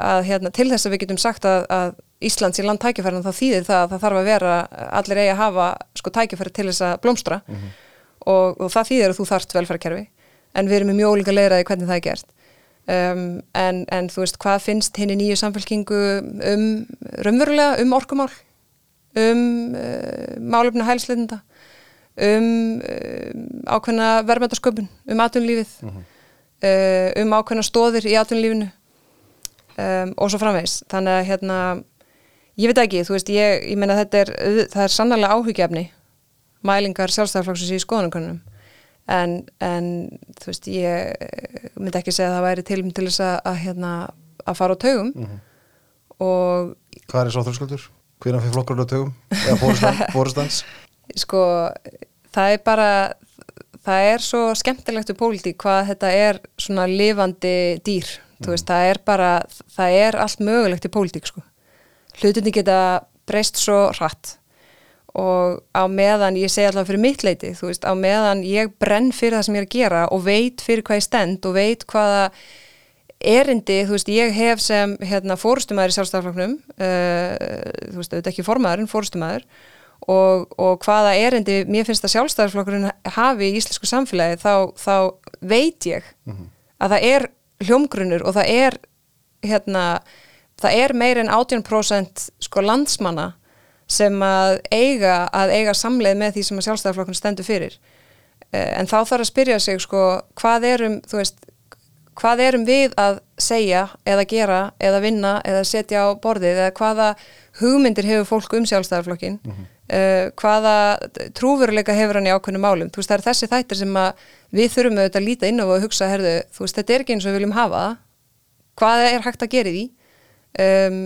að hérna, til þess að við getum sagt að, að Íslands í landtækifærina þá þýðir það að það þarf að vera, allir eigi að hafa sko tækifæri til þess að blómstra. Mm -hmm. og, og það þýðir að þú þarft velfærakerfi en við erum mjög ólíka leiraði hvernig það er gert. Um, en, en þú veist, hvað finnst henni nýju samfélkingu um raunverulega, um orkumál um uh, málefna hælsleitenda um, um ákveðna verðmæntasköpun, um atvinnulífið, uh -huh. uh, um ákveðna stóðir í atvinnulífinu um, og svo framvegs. Þannig að hérna, ég veit ekki, þú veist, ég, ég menna þetta er, það er sannlega áhugjefni, mælingar sjálfstæðarflokksins í skoðanakonunum, en, en þú veist, ég myndi ekki segja að það væri til, til þess að, að, hérna, að fara á taugum uh -huh. og... Hvað er svo þröskuldur? Hvernig fyrir flokkur á taugum? Eða fórustans? Sko, það er bara það er svo skemmtilegt við pólitík hvað þetta er svona lifandi dýr, mm. þú veist, það er bara það er allt mögulegt í pólitík sko. hlutinni geta breyst svo hratt og á meðan, ég segi alltaf fyrir mitt leiti þú veist, á meðan ég brenn fyrir það sem ég er að gera og veit fyrir hvað ég stend og veit hvaða erindi, þú veist, ég hef sem hérna fórustumæður í sjálfstafloknum uh, þú veist, auðvitað ekki formaður en fórustumæður og, og hvaða erindi mér finnst að sjálfstæðarflokkurinn hafi í íslensku samfélagi þá, þá veit ég mm -hmm. að það er hljómgrunnur og það er hérna, það er meir en 18% sko landsmanna sem að eiga að eiga samleið með því sem að sjálfstæðarflokkurinn stendur fyrir. Eh, en þá þarf að spyrja sig sko hvað erum, þú veist hvað erum við að segja eða gera eða vinna eða setja á borðið eða hvaða hugmyndir hefur fólk um sjálfstæðarflokkin mm -hmm uh, hvaða trúveruleika hefur hann í ákveðnum málum? Þú veist það er þessi þættir sem við þurfum auðvitað að líta inn á og hugsa herðu, þú veist þetta er ekki eins og við viljum hafa hvað er hægt að gera í um,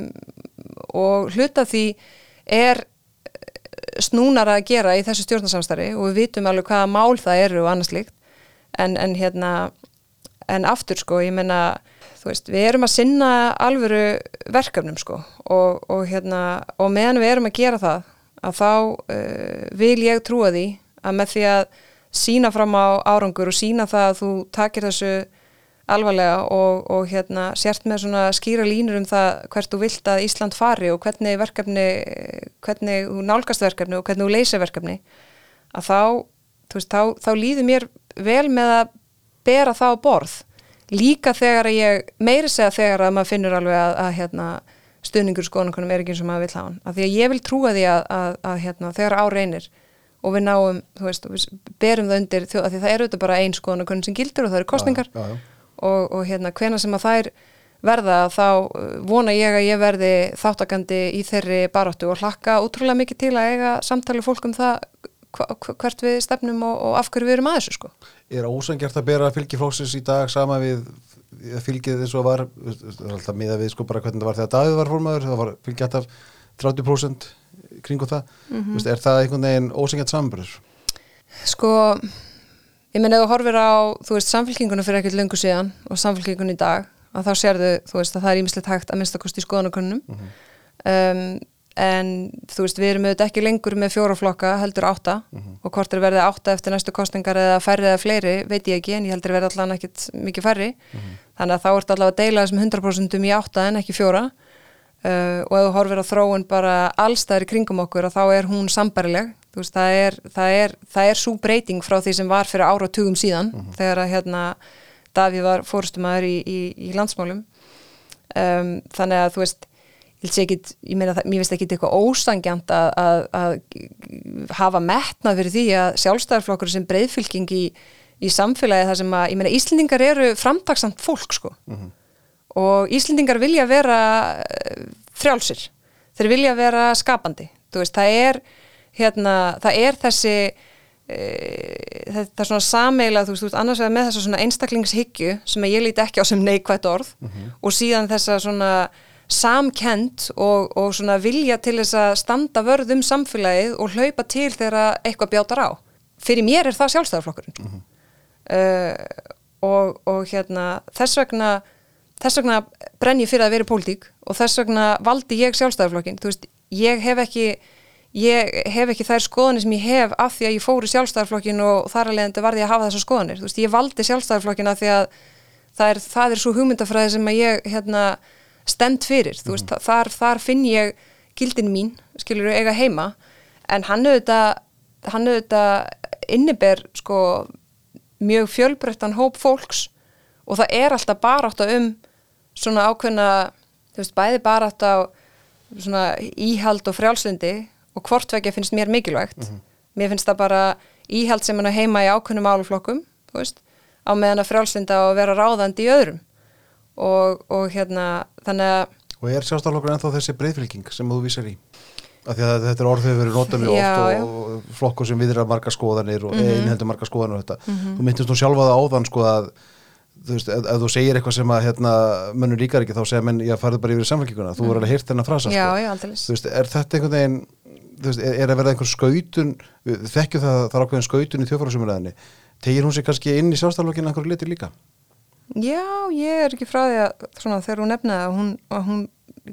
og hluta því er snúnar að gera í þessu stjórnarsamstari og við vitum alveg hvaða mál það eru og annars líkt en, en hérna en aftur sko, ég menna veist, við erum að sinna alvöru verkefnum sko og, og hérna, og meðan við erum að gera það að þá uh, vil ég trúa því að með því að sína fram á árangur og sína það að þú takir þessu alvarlega og, og hérna sért með svona skýra línur um það hvert þú vilt að Ísland fari og hvernig verkefni, hvernig þú nálgast verkefni og hvernig þú leysir verkefni að þá, veist, þá, þá líður mér vel með að bera það á borð. Líka þegar ég meiri segja þegar að maður finnur alveg að, að hérna, stuðningur skoðanakonum er ekki eins og maður vil hafa hann af því að ég vil trúa því að, að, að hérna, þegar á reynir og við náum, veist, við berum það undir því að það eru þetta bara einn skoðanakonum sem gildur og það eru kostningar já, já. og, og hérna hvena sem að þær verða þá uh, vona ég að ég verði þáttakandi í þeirri baráttu og hlakka útrúlega mikið til að eiga samtali fólk um það hvert við stefnum og, og af hverju við erum að þessu sko. Er ósangjart að bera fylgiflóksins í dag sama við fylgið eins og var alltaf miða við sko bara hvernig það var þegar Davíð var fórmaður, það var fylgið alltaf 30% kringu það mm -hmm. er það einhvern veginn ósangjart samanbyrður? Sko, ég menn þú horfir á, þú veist, samfélkinguna fyrir ekkert löngu síðan og samfélkinguna í dag að þá sérðu, þú veist, að það er ímislegt hægt að minnsta kosti í skoðanakönnum um, en þú veist, við erum auðvitað ekki lengur með fjóraflokka heldur átta. Og hvort er verið átta eftir næstu kostningar eða færri eða fleiri, veit ég ekki en ég heldur verið allan ekkit mikið færri. Þannig að þá ert allavega að deila þessum 100% í átta en ekki fjóra. Uh, og ef þú horfir á þróun bara allstæðir í kringum okkur að þá er hún sambarileg veist, það er, það er, það er svo breyting frá því sem var fyrir áratugum síðan þegar að hérna Davíð var fórustumæður í, í, í landsmálum. Um, þannig að þú veist ekkit, ég meina mér finnst ekki eitthvað ósangjant að, að, að hafa metnað fyrir því að sjálfstæðarflokkur sem breyðfylking í, í samfélagi þar sem að, ég meina Íslendingar eru framtaksamt fólk sko. Og Íslendingar vilja vera eh, frjálsir, þeir vilja vera skapandi, þú veist, það er hérna, það er þessi e, þetta er svona sameila, þú veist, þú veist, annars vegar með þessa svona einstaklingshyggju sem ég líti ekki á sem neikvætt orð og síðan þessa svona samkend og, og svona vilja til þess að standa vörð um samfélagið og hlaupa til þegar eitthvað bjátar á. Fyrir mér er það sjálfstæðarflokkurinn. Uh, og, og hérna þess vegna, þess vegna brenn ég fyrir að vera í pólitík og þess vegna valdi ég sjálfstæðarflokkin. Þú veist, ég hef ekki ég hef ekki þær skoðanir sem ég hef af því að ég fór í sjálfstæðarflokkin og þar að leiðandi varði ég að hafa þessar skoðanir. Þú veist, ég valdi sjálfstæðarflokkin af því að það er, það er svo hugmyndafræði sem að ég hérna stend fyrir, þú veist, þar, þar finn ég gildin mín, skilur eiga heima, en hann auðvitað hann auðvitað inniber sko mjög fjölbreyttan hóp fólks. Og það er alltaf barátt um svona ákveðna þú veist, bæði barátt á svona íhald og frjálslindi og hvort vekja finnst mér mikilvægt. Mér finnst það bara íhald sem hann heima í ákveðnum áluflokkum, þú veist á meðan að frjálslinda og vera ráðandi í öðrum og, og hérna þannig að Og er sjálfstæðarflokkur ennþá þessi breyðfylging sem þú vísar í? Af því að þetta er orðið verið Já, oft og, og flokkur sem viðra marga skoðanir og mm -hmm. innheldur marga skoðanir og þetta. Þú myndist nú sjálfa það áðan sko að þú veist, ef, ef þú segir eitthvað sem að hérna, mönnur ríkar ekki þá segja menn, já, farðu bara yfir í samfélkinguna, þú er alveg heyrt þennan frasa já, sko. já, aldrei Þú veist, er þetta einhvern veginn þú veist, er, er að verða einhver skautun við þekkjum það að það er ákveðin skautun í þjófárasumræðinni tegir hún sig kannski inn í sjálfstæðarflokkinu einhverju liti líka? Já, ég er ekki frá því að svona, þegar hún nefnaði að hún, að hún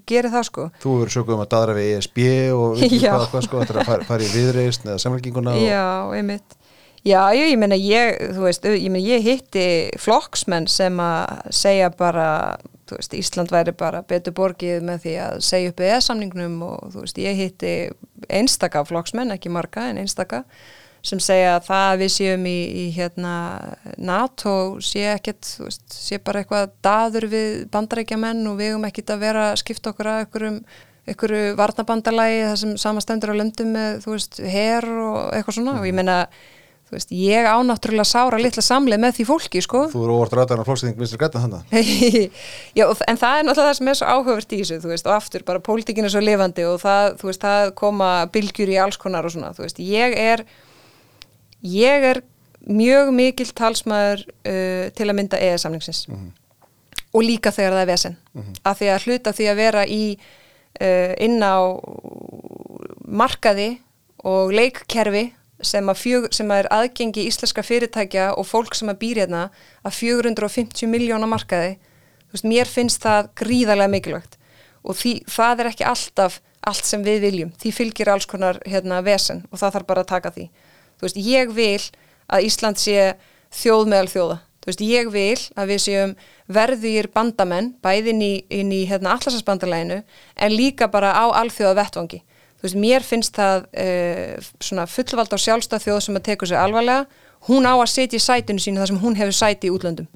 gerir það sko. Þú hefur sökuð um að daðra við ESB og hvað, hvað sko, þetta er að fara, fara í viðreist eða samfélkinguna og Já, einmitt. Já, ég, ég meina ég, þú veist, ég, meina, ég hitti flokksmenn sem að segja bara, þú veist, Ísland væri bara betur borgið með því að segja upp ES-samningnum og þú veist, ég hitti einstaka flokksmenn, ekki marga en einstaka, sem segja að það að við séum í, í hérna NATO sé ekkert, veist, sé bara eitthvað daður við bandarækjamenn og við um ekkert að vera að skipta okkur að einhverjum einhverju varnabandalagi það sem samastendur á löndum með, þú veist, her og eitthvað svona. Og ég meina þú veist, ég ánáttúrulega sára litla samleið með því fólki, sko. Þú eru óvart ræðan á flóksýðing vinstri græta þannig Já, en það er náttúrulega það sem er svo áhugavert í þessu, þú veist, og aftur bara pólitíkin er svo lifandi og það, þú veist, það koma bylgjur í alls konar og svona, þú veist, ég er ég er mjög mikil talsmaður uh, til að mynda EE-samningsins og líka þegar það er vesen. Af því að hluta því að vera í uh, inn á markaði og leikkerfi sem, að fjög, sem að er aðgengi íslenska fyrirtækja og fólk sem að býr hérna að 450 miljóna markaði veist, mér finnst það gríðarlega mikilvægt. Og því, það er ekki alltaf allt sem við viljum, því fylgir alls konar hérna vesen og það þarf bara að taka því þú veist, ég vil að Ísland sé þjóð meðal þjóða Þú veist, ég vil að við séum verðir bandamenn, bæði inn í, inn í hérna, allarsasbandalæginu, en líka bara á alþjóða vettvangi. Þú veist, mér finnst það uh, svona fullvald á sjálfstað þjóð sem að teku sig alvarlega, hún á að setja í sætinu sínu þar sem hún hefur sæti í útlöndum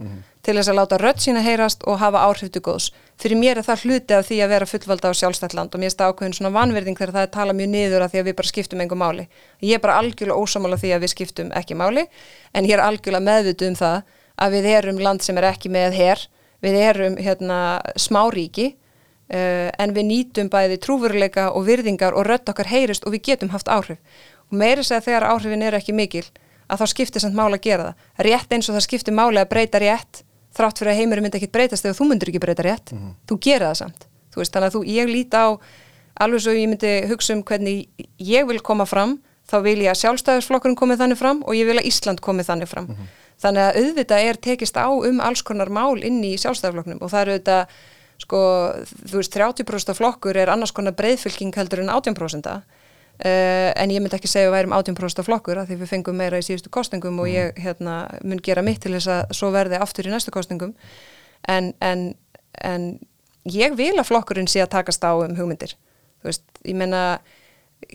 til þess að láta rödd sína heyrast og hafa áhrif til góðs. Fyrir mér er það hluti af því að vera fullvalda á sjálfstætt land og mér er það ákveðin svona vanverðing þegar það er tala mjög niður af því að við bara skiptum engum máli. Ég er bara algjörlega ósamála því að við skiptum ekki máli en ég er algjörlega meðvitu um það að við erum land sem er ekki með her, við erum hérna smáríki uh, en við nýtum bæði trúveruleika og virðingar og rödd okkar heyrist og við getum haft áhrif. Og meiri segja þegar áhrifin eru ekki mikil að þá skiptir samt máli að gera það. Rétt eins og það skiptir máli að breyta rétt þrátt fyrir að heimurum myndi ekkit breytast þegar þú myndir ekki breyta rétt, mm -hmm. þú gera það samt. Þú veist, þannig að þú, ég líti á alveg svo ég myndi hugsa um hvernig ég vil koma fram, þá vil ég að sjálfstæðisflokkurinn komið þannig fram og ég vil að Ísland komið þannig fram. Mm -hmm. Þannig að auðvitað er tekist á um alls konar mál inn í sjálfstæðisflokknum og það eru auðvitað, sko, þú veist, 30% flokkur er annars konar breyðfylking heldur en 18% Uh, en ég myndi ekki segja að við værim 18% af flokkur að því við fengum meira í síðustu kostningum og ég hérna, mun gera mitt til þess að svo verði aftur í næstu kostningum en, en, en ég vil að flokkurinn sé að takast á um hugmyndir. Þú veist, ég menna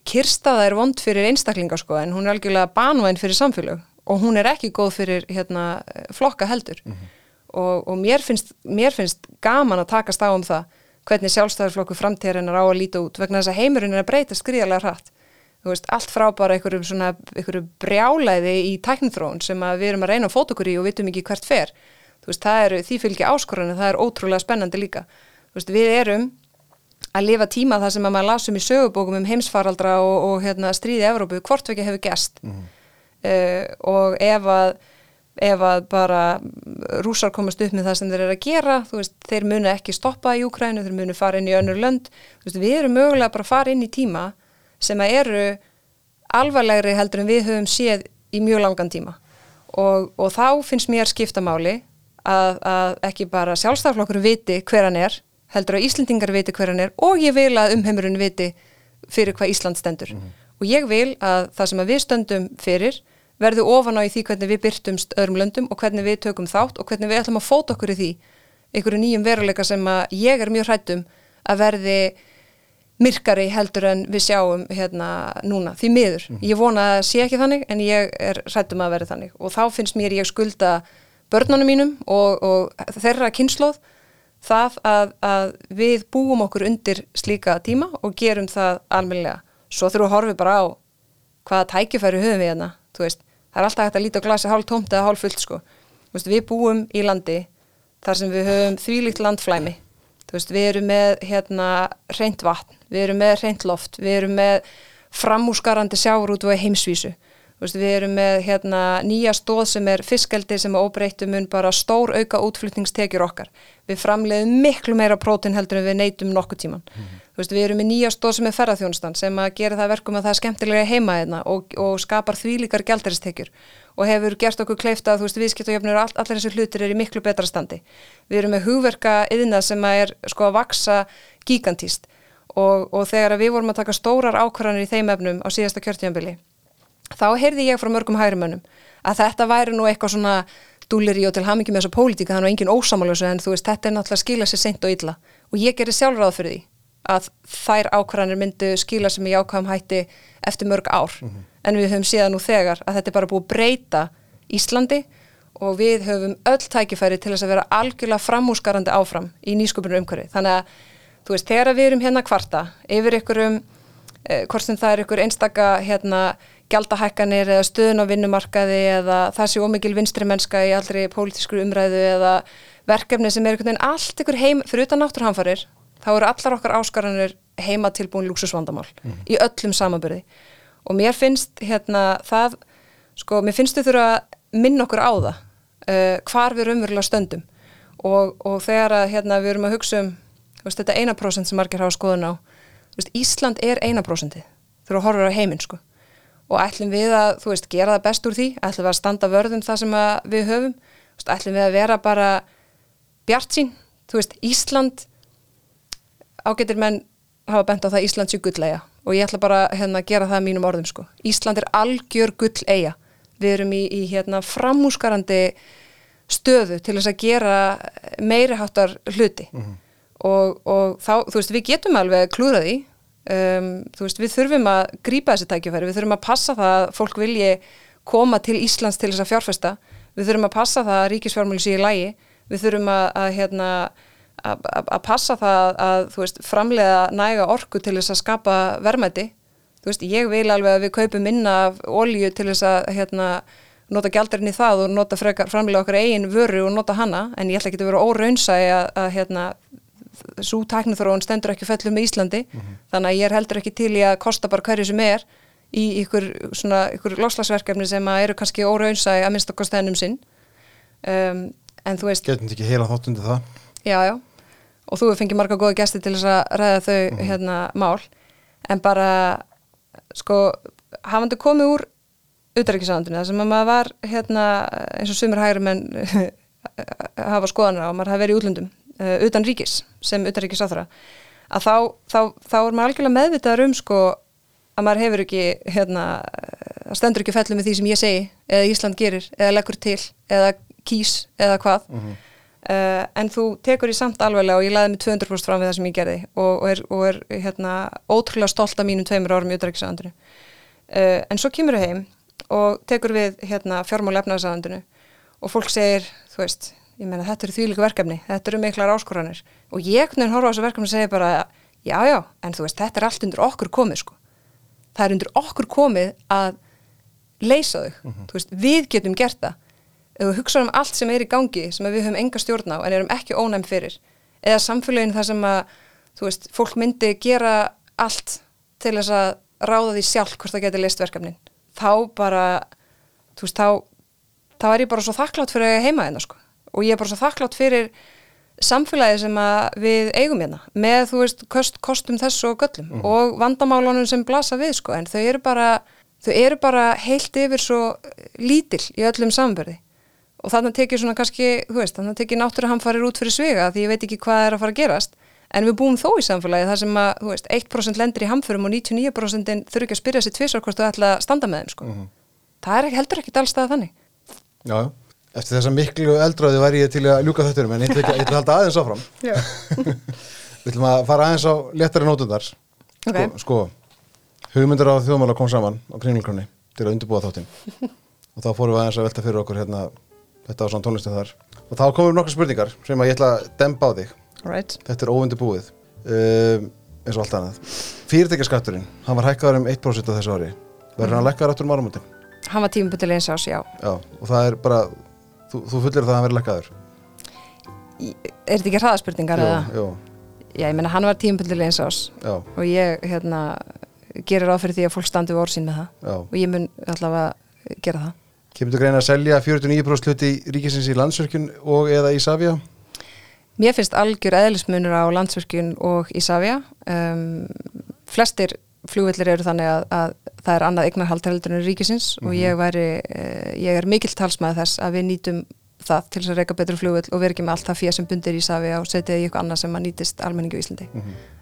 Kirstaða er vond fyrir einstaklingar sko en hún er algjörlega banvæn fyrir samfélag og hún er ekki góð fyrir hérna, flokka heldur. Mm -hmm. og, og mér, finnst, mér finnst gaman að takast á um það hvernig sjálfstæðarflokku framtíðarinnar á að líta út vegna þess að heimurinn er að breyta skriðarlega hratt. Þú veist, allt frá bara einhverju svona einhverju brjálæði í tæknithróun sem við erum að reyna að fóta okkur í og vitum ekki hvert fer. Þú veist, það eru, því fylgja áskorðinu það er ótrúlega spennandi líka. Þú veist, við erum að lifa tíma þar sem að maður lasum í sögubókum um heimsfaraldra og, og hérna, stríði Evrópu, hvort við ekki hefur gest mm -hmm. uh, og ef að ef að bara rúsar komast upp með það sem þeir eru að gera veist, þeir munu ekki stoppa í Úkrænu þeir munu fara inn í önnur lönd. Veist, við erum mögulega bara að fara inn í tíma sem að eru alvarlegri heldur en við höfum séð í mjög langan tíma. Og, og þá finnst mér skiptamáli að, að ekki bara sjálfstaflokkur viti hver hann er heldur að Íslandingar viti hver hann er og ég vil að umheimurinn viti fyrir hvað Ísland stendur. Mm og ég vil að það sem að við stöndum fyrir verðu ofan á í því hvernig við byrtumst öðrum löndum og hvernig við tökum þátt og hvernig við ætlum að fóta okkur í því einhverju nýjum veruleika sem að ég er mjög hrættum að verði myrkari heldur en við sjáum hérna núna, því miður. Mm. Ég vona að sé ekki þannig en ég er hrættum að verði þannig og þá finnst mér ég skulda börnunum mínum og, og þeirra kynnslóð það að, að við búum okkur undir slíka tíma og gerum það almennilega. Svo þurfum við að horfa bara á hvaða tækifæri höfum við hérna, þú veist það er alltaf hægt að líta á glasi hálf tómt eða hálf fullt sko. Veist, við búum í landi þar sem við höfum þvílíkt landflæmi. Veist, við erum með hérna reynd vatn, við erum með reynd loft við erum með framúsgarandi sjáur út og heimsvísu við erum með hérna nýja stóð sem er fiskeldi sem er óbreytum mun bara stór auka útflutningstekjur okkar við framleiðum miklu meira prótin heldur en við neytum nokkuð tíman mm. Veist, við erum með nýja stóð sem er ferðarþjónustan sem að gera það verkum að það er skemmtilega heima hérna og, og skapar þvílíkar gældaristekjur og hefur gert okkur kleifta að viðskiptajöfnur og all, allir þessu hlutir er í miklu betra standi. Við erum með hugverka yðna sem er sko að vaksa gigantíst og, og þegar við vorum að taka stórar ákvarðanir í þeim efnum á síðasta kjörtíðanbili þá heyrði ég frá mörgum hægrimönnum að þetta væri nú eitthvað svona dúlir í og til hamingi með þessa pólitíka þannig að engin ósamalösu en þú veist þetta er náttúrulega skila sér seint og illa. Og ég gerir sjálfráð fyrir því að þær ákvarðanir myndu skila sem í ákvæðum hætti eftir mörg ár. Mm -hmm. en við höfum síðan nú þegar að þetta er bara búið að breyta Íslandi og við höfum öll tækifæri til þess að vera algjörlega framhúsgarandi áfram í nýsköpunum umhverfi. Þannig að þú veist, þegar við erum hérna kvarta yfir ykkurum eh, hvort sem það er ykkur einstaka hérna gjaldahækkanir eða stöðun á vinnumarkaði eða það sé ómikil vinstri mennska í allri pólitískur umræðu eða verkefni sem er einhvern veginn allt ykkur heim fyrir utan náttúrhanfarir þá eru allar okkar áskaranir heima tilbúin luxusvandamál mm. í öllum samanbyrði og mér finnst hérna það, sko, mér finnst þau þurfa að minna okkur á það uh, hvar við umverulega stöndum. Og, og þegar að hérna við erum að hugsa um veist, þetta eina prosent sem margir hafa skoðun á veist, Ísland er eina prosenti þurfa að horfa á heiminn sko og ætlum við að, þú veist, gera það best úr því? Ætlum við að standa vörðum það sem við höfum? Veist, ætlum við að vera bara bjart sín, þú veist, Ísland ágættir menn hafa bent á það Íslands í gullega og ég ætla bara hérna, að gera það mínum orðum sko. Ísland er algjör gull eiga við erum í, í hérna, framúsgarandi stöðu til þess að gera meiri háttar hluti og, og þá, þú veist, við getum alveg klúðra því um, þú veist, við þurfum að grípa þessi tækifæri, við þurfum að passa það að fólk vilji koma til Íslands til þess að fjárfesta, við þurfum að passa það að ríkisfjármjölu sé í lægi, við þurfum að, að hérna að, að að passa það að, þú veist, framlega næga orku til þess að skapa verðmæti, þú veist, ég vil alveg að við kaupum minna af olíu til þess að, hérna, nota gjaldarinn í það og nota framlega okkar eigin vöru og nota hana, en ég ætla ekki að vera óraunsæi að, að hérna, svo tæknithróun stendur ekki fellum með Íslandi þannig að ég er heldur ekki til í að kosta bara hverju sem er í ykkur, svona, ykkur loslagsverkefni sem eru kannski óraunsæ að minnst okkur stennum sinn. Um, en þú veist, Getum ekki heila þáttundi það? Já já. Og þú fengið marga góða gesti til þess að ræða þau hérna mál. En bara sko hafandi komið úr utarrikiðsandunni þar sem að maður var hérna eins og sumir hægri menn hafa skoðanir á, maður hafi verið í útlöndum uh, utan ríkis sem utanríkisáþra að þá, þá, þá er maður algjörlega meðvitaður um sko að maður hefur ekki hérna, það stendur ekki fellu með því sem ég segi eða Ísland gerir, eða leggur til eða kýs, eða hvað. Uh, en þú tekur í samt alveglega og ég laði mig 200% fram við það sem ég gerði og, og er, og er hérna, ótrúlega stolt af mínum tveimur árum í utanríkisáðandinu uh, en svo kemur þau heim og tekur við hérna, fjármála efnaðsáðandinu og fólk segir, þú veist ég meina þetta eru þvílíku verkefni, þetta eru miklar áskoranir. Og ég hvernig horfa á þessu verkefni og segja bara, já já, en þú veist þetta er allt undir okkur komið sko. Það er undir okkur komið að leysa þau, þú veist, við getum gert það, ef við hugsa um allt sem er í gangi, sem við höfum enga stjórn á en erum ekki ónæm fyrir, eða samfélagin þar sem að, þú veist, fólk myndi gera allt til þess að ráða því sjálf hvort það geti leist verkefnin, þá bara þú veist, þá þá er ég bara svo þakklátt fyrir að heima hérna sko og ég er bara svo þakklátt fyrir samfélagi sem við eigum hérna með þú veist kost, kostum þessu og göllum og vandamálunum sem blasa við sko. En þau eru bara þau eru bara heilt yfir svo lítil í öllum samverði og þannig tekið svona kannski, þú veist, þannig tekið náttúruhamfarir út fyrir svega því ég veit ekki hvað er að fara að gerast. En við búum þó í samfélagi þar sem að, þú veist, 1% lendir í hamförum og 99% þurfi ekki að spyrja sér tvisar hvort þau ætla að standa með þeim sko. það er heldur ekki allstað þannig. Já, já. Eftir þessa miklu eldráði væri ég til að ljúka þetta en ég ætla að halda aðeins áfram. Við ætlum að fara aðeins á léttari nótundar Ok. sko, sko, hugmyndir á þjóðmála kom saman á kringlunni til að undirbúa þáttinn. Og þá fórum við aðeins að velta fyrir okkur hérna, þetta á svona tónlistin þar. Og þá komum nokkar spurningar sem að ég ætla að demba á þig. Right. þetta er óundirbúið um, eins og allt annað. Fyrirtækjaskatturinn, hann var hækkaður um 1% á þessu ári. Verður hann lækkaður áttur um áramótin? Hann var tímabundileg eins ás, já. Já, og það er bara þú, þú fullir það að hann verður lækkaður? Í- er þetta ekki hraðaspurningar eða? jú, Já, ég meina hann var tímabundileg eins ás já, og ég hérna gerir ráð fyrir því að fólk standi við orðsýn með það. Já. Og ég mun allavega gera það. Kemur þú greina að selja 49% hluti ríkisins í landsverkjun og eða í Savia? Mér finnst algjör eðlismunur á landsverkjun og Ísafja um, flestir flugvillir eru þannig að, að það er annað eignarhald heldur en ríkisins og ég væri, uh, ég er mikill talsmaði þess að við nýtum það til þess að reyka betur flugvill og vera ekki með allt það fyrir sem bundir í Ísafja og setja í eitthvað annað sem að nýtist almenningu í Íslandi.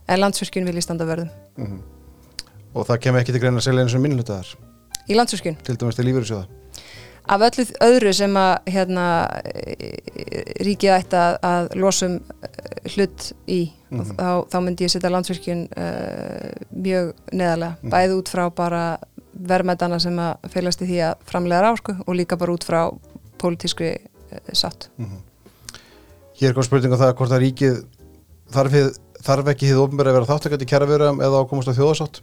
En landsverkjun vil ég standa vörðum. Mhm. Og það kemur ekki til greina að selja eins og minnluta þar, í landsverkjun til dæmis til lífyrirsjóða. Af öllu öðru sem að hérna, e, ríkið ætti að, að losum eh, hlut í og þá, þá myndi ég setja landsvirkjun uh, mjög neðarlega. Bæði út frá bara verðmætana sem að felast í því að framlega rásku og líka bara út frá pólitískri uh, sátt. Hér kom spurning á það hvort að ríkið þarf, þarf ekki hið ofnbæri að vera þáttakandi kjæra vöruðum eða að komast á þjóðasátt.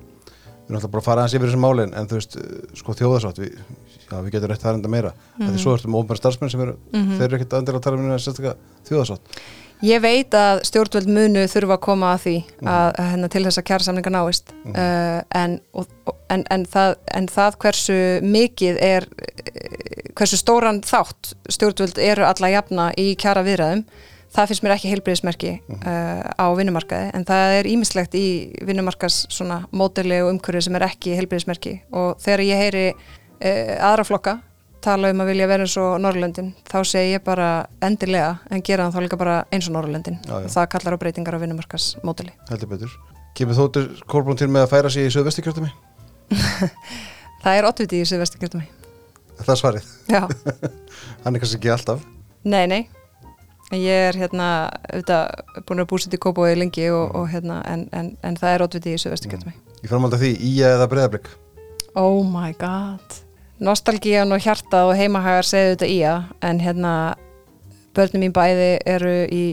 Við erum alltaf bara að fara aðeins yfir þessu málin en þú veist, sko þjóðasátt, við, já, við getum rétt það enda meira. Mm. Því svo ertum ofnbæri starfsmenn sem eru, þeir eru ekkert andilega að tala um sérstaklega þjóðasátt. Ég veit að stjórnvöld munu þurfa að koma að því að, að hérna, til þess að kjærasamninga náist uh, en, og, en, en, það, en það hversu mikið er eh, hversu stóran þátt stjórnvöld eru alla jafna í kjara viðræðum það finnst mér ekki heilbriðismerki uh, á vinnumarkaði en það er ímislegt í vinnumarkas svona mótili og umhverju sem er ekki heilbriðismerki og þegar ég heyri uh, aðra flokka tala um að vilja vera eins og Norrlöndin þá segi ég bara endilega en gera það þá líka bara eins og Norrlöndin það kallar á breytingar á vinnumarkas mótili Heldur betur. Kemur þóttur Kolbrún til með að færa sig í söðvestikjörtumi? það er oddviti í Suðvesturkjörtumi Það svarið. já, Hann er kannski ekki alltaf. Nei, nei Ég er hérna, auðvitað, búin að búsið í Kópói lengi og, og hérna, en, en, en það er ótviti í Suðvestu getum við Í framhald af því, Ía eða Breiðablík Oh my god. Nostalgían og hjartað og heimahagar segðu þetta í að en hérna börnum mín bæði eru í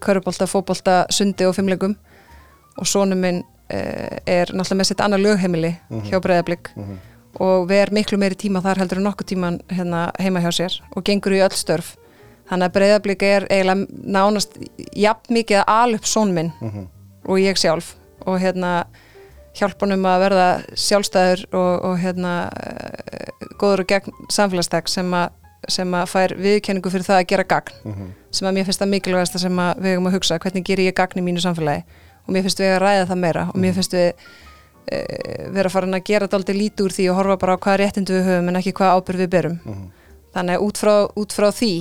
körubólta, fóbólta, sundi og fimmlegum og sónum minn uh, er náttúrulega með sitt annar lögheimili mm -hmm. hjá Breiðablík mm -hmm. og ver miklu meiri tíma þar heldur en nokkuð tíman hérna, heima hjá sér og gengur í öll störf þannig að Breiðablík er eiginlega nánast jafn mikið að alup són minn mm -hmm. og ég sjálf og hérna hjálpunum að verða sjálfstæður og, og hérna góður og gegn samfélagstek sem að sem að fær viðkenningu fyrir það að gera gagn mm -hmm. sem að mér finnst það mikilvægast sem að við höfum að hugsa, hvernig ger ég gagn í mínu samfélagi og mér finnst við að ræða það meira og mér finnst við e, vera farin að gera þetta aldrei lítið úr því og horfa bara á hvað réttindu við höfum en ekki hvað ábyrð við berum mm -hmm. þannig að út frá, út frá því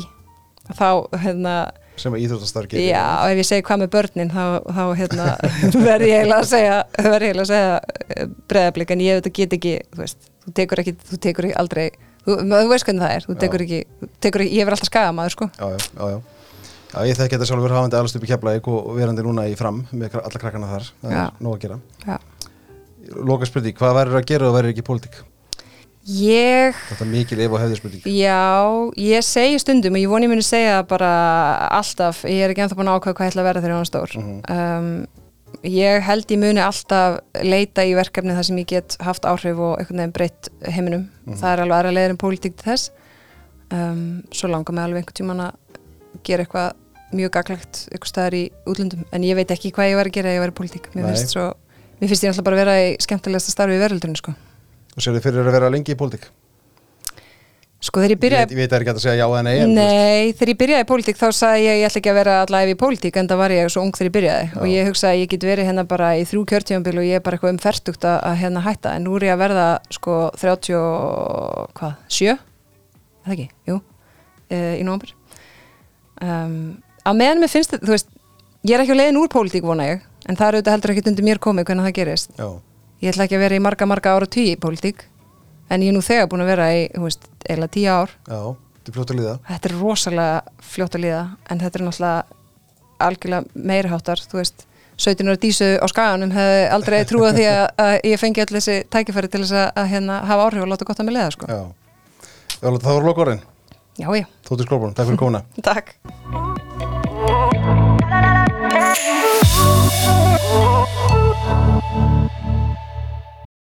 þá hérna sem að íþróttastar getur Já, og ef ég segi hvað með börnin þá, þá hérna, verði ég eiginlega að segja verði ég eiginlega að segja eh, breðablík en ég veit að get ekki þú, veist, þú tekur ekki, þú tekur ekki aldrei þú, þú veist hvernig það er, þú tekur ekki, tekur ekki ég verð alltaf skagað maður sko Já, já, já, já. já ég þekki þetta sjálfur hafandi allast upp í keflaðik og verandi núna í fram með alla krakkana þar, það já. er nóg að gera Lóka spurning, hvað verður að gera og verður ekki pólitík? Ég... Þetta er mikil ef og hefðisspurning. Já, ég segi stundum og ég voni að muni segja bara alltaf, ég er ekki ennþá búin að ákvæða hvað ég ætla að vera þegar ég var stór. Uh -huh. um, ég held ég muni alltaf leita í verkefni þar sem ég get haft áhrif og einhvern veginn breytt heiminum. Mhm. -huh. Það er alveg aðra leiðir en pólitík til þess. Um, svo langar mig alveg einhvern tíman að gera eitthvað mjög gaglegt eitthvað staðar í útlundum en ég veit ekki hvað ég var að gera ef ég var í pólitík. Mér finnst, mér ég alltaf bara að vera í skemmtilegasta starfi í veröldunum sko. Og sér þið fyrir að vera lengi í pólitík? Sko þegar ég byrjaði... Ég, veit að það er ekki að segja já eða nei. Nei, þegar ég byrjaði í pólitík þá sagði ég ég ætla ekki að vera allaveg í pólitík en það var ég svo ung þegar ég byrjaði já. og ég hugsaði að ég get verið hérna bara í þrjú kjörtífambil og ég er bara eitthvað um færtugt að hérna hætta en nú er ég að verða sko 30 hvað, 7? Það ekki, jú, e, í nógumber. Um, á meðan mér finnst þetta, þú veist, ég er ekki á leiðin úr pólitík vona ég en það er auðvitað heldur ekki undir mér komið hvernig það gerist. Já ég ætla ekki að vera í marga marga ára tíu í pólitík en ég er nú þegar búin að vera í, hú veist, eiginlega tíu ár. Já, þetta er fljótt að líða. Þetta er rosalega fljótt að líða en þetta er náttúrulega algjörlega meirháttar, þú veist. 17 ára dísu á skaganum hefði aldrei trúið því að, að ég fengi allir þessi tækifæri til þess að, að hérna hafa áhrif og láta gott að mig leiða, sko. Já, Já það voru lokvarinn Já, já. Tóttir Skorbrún, takk fyrir komuna. Takk.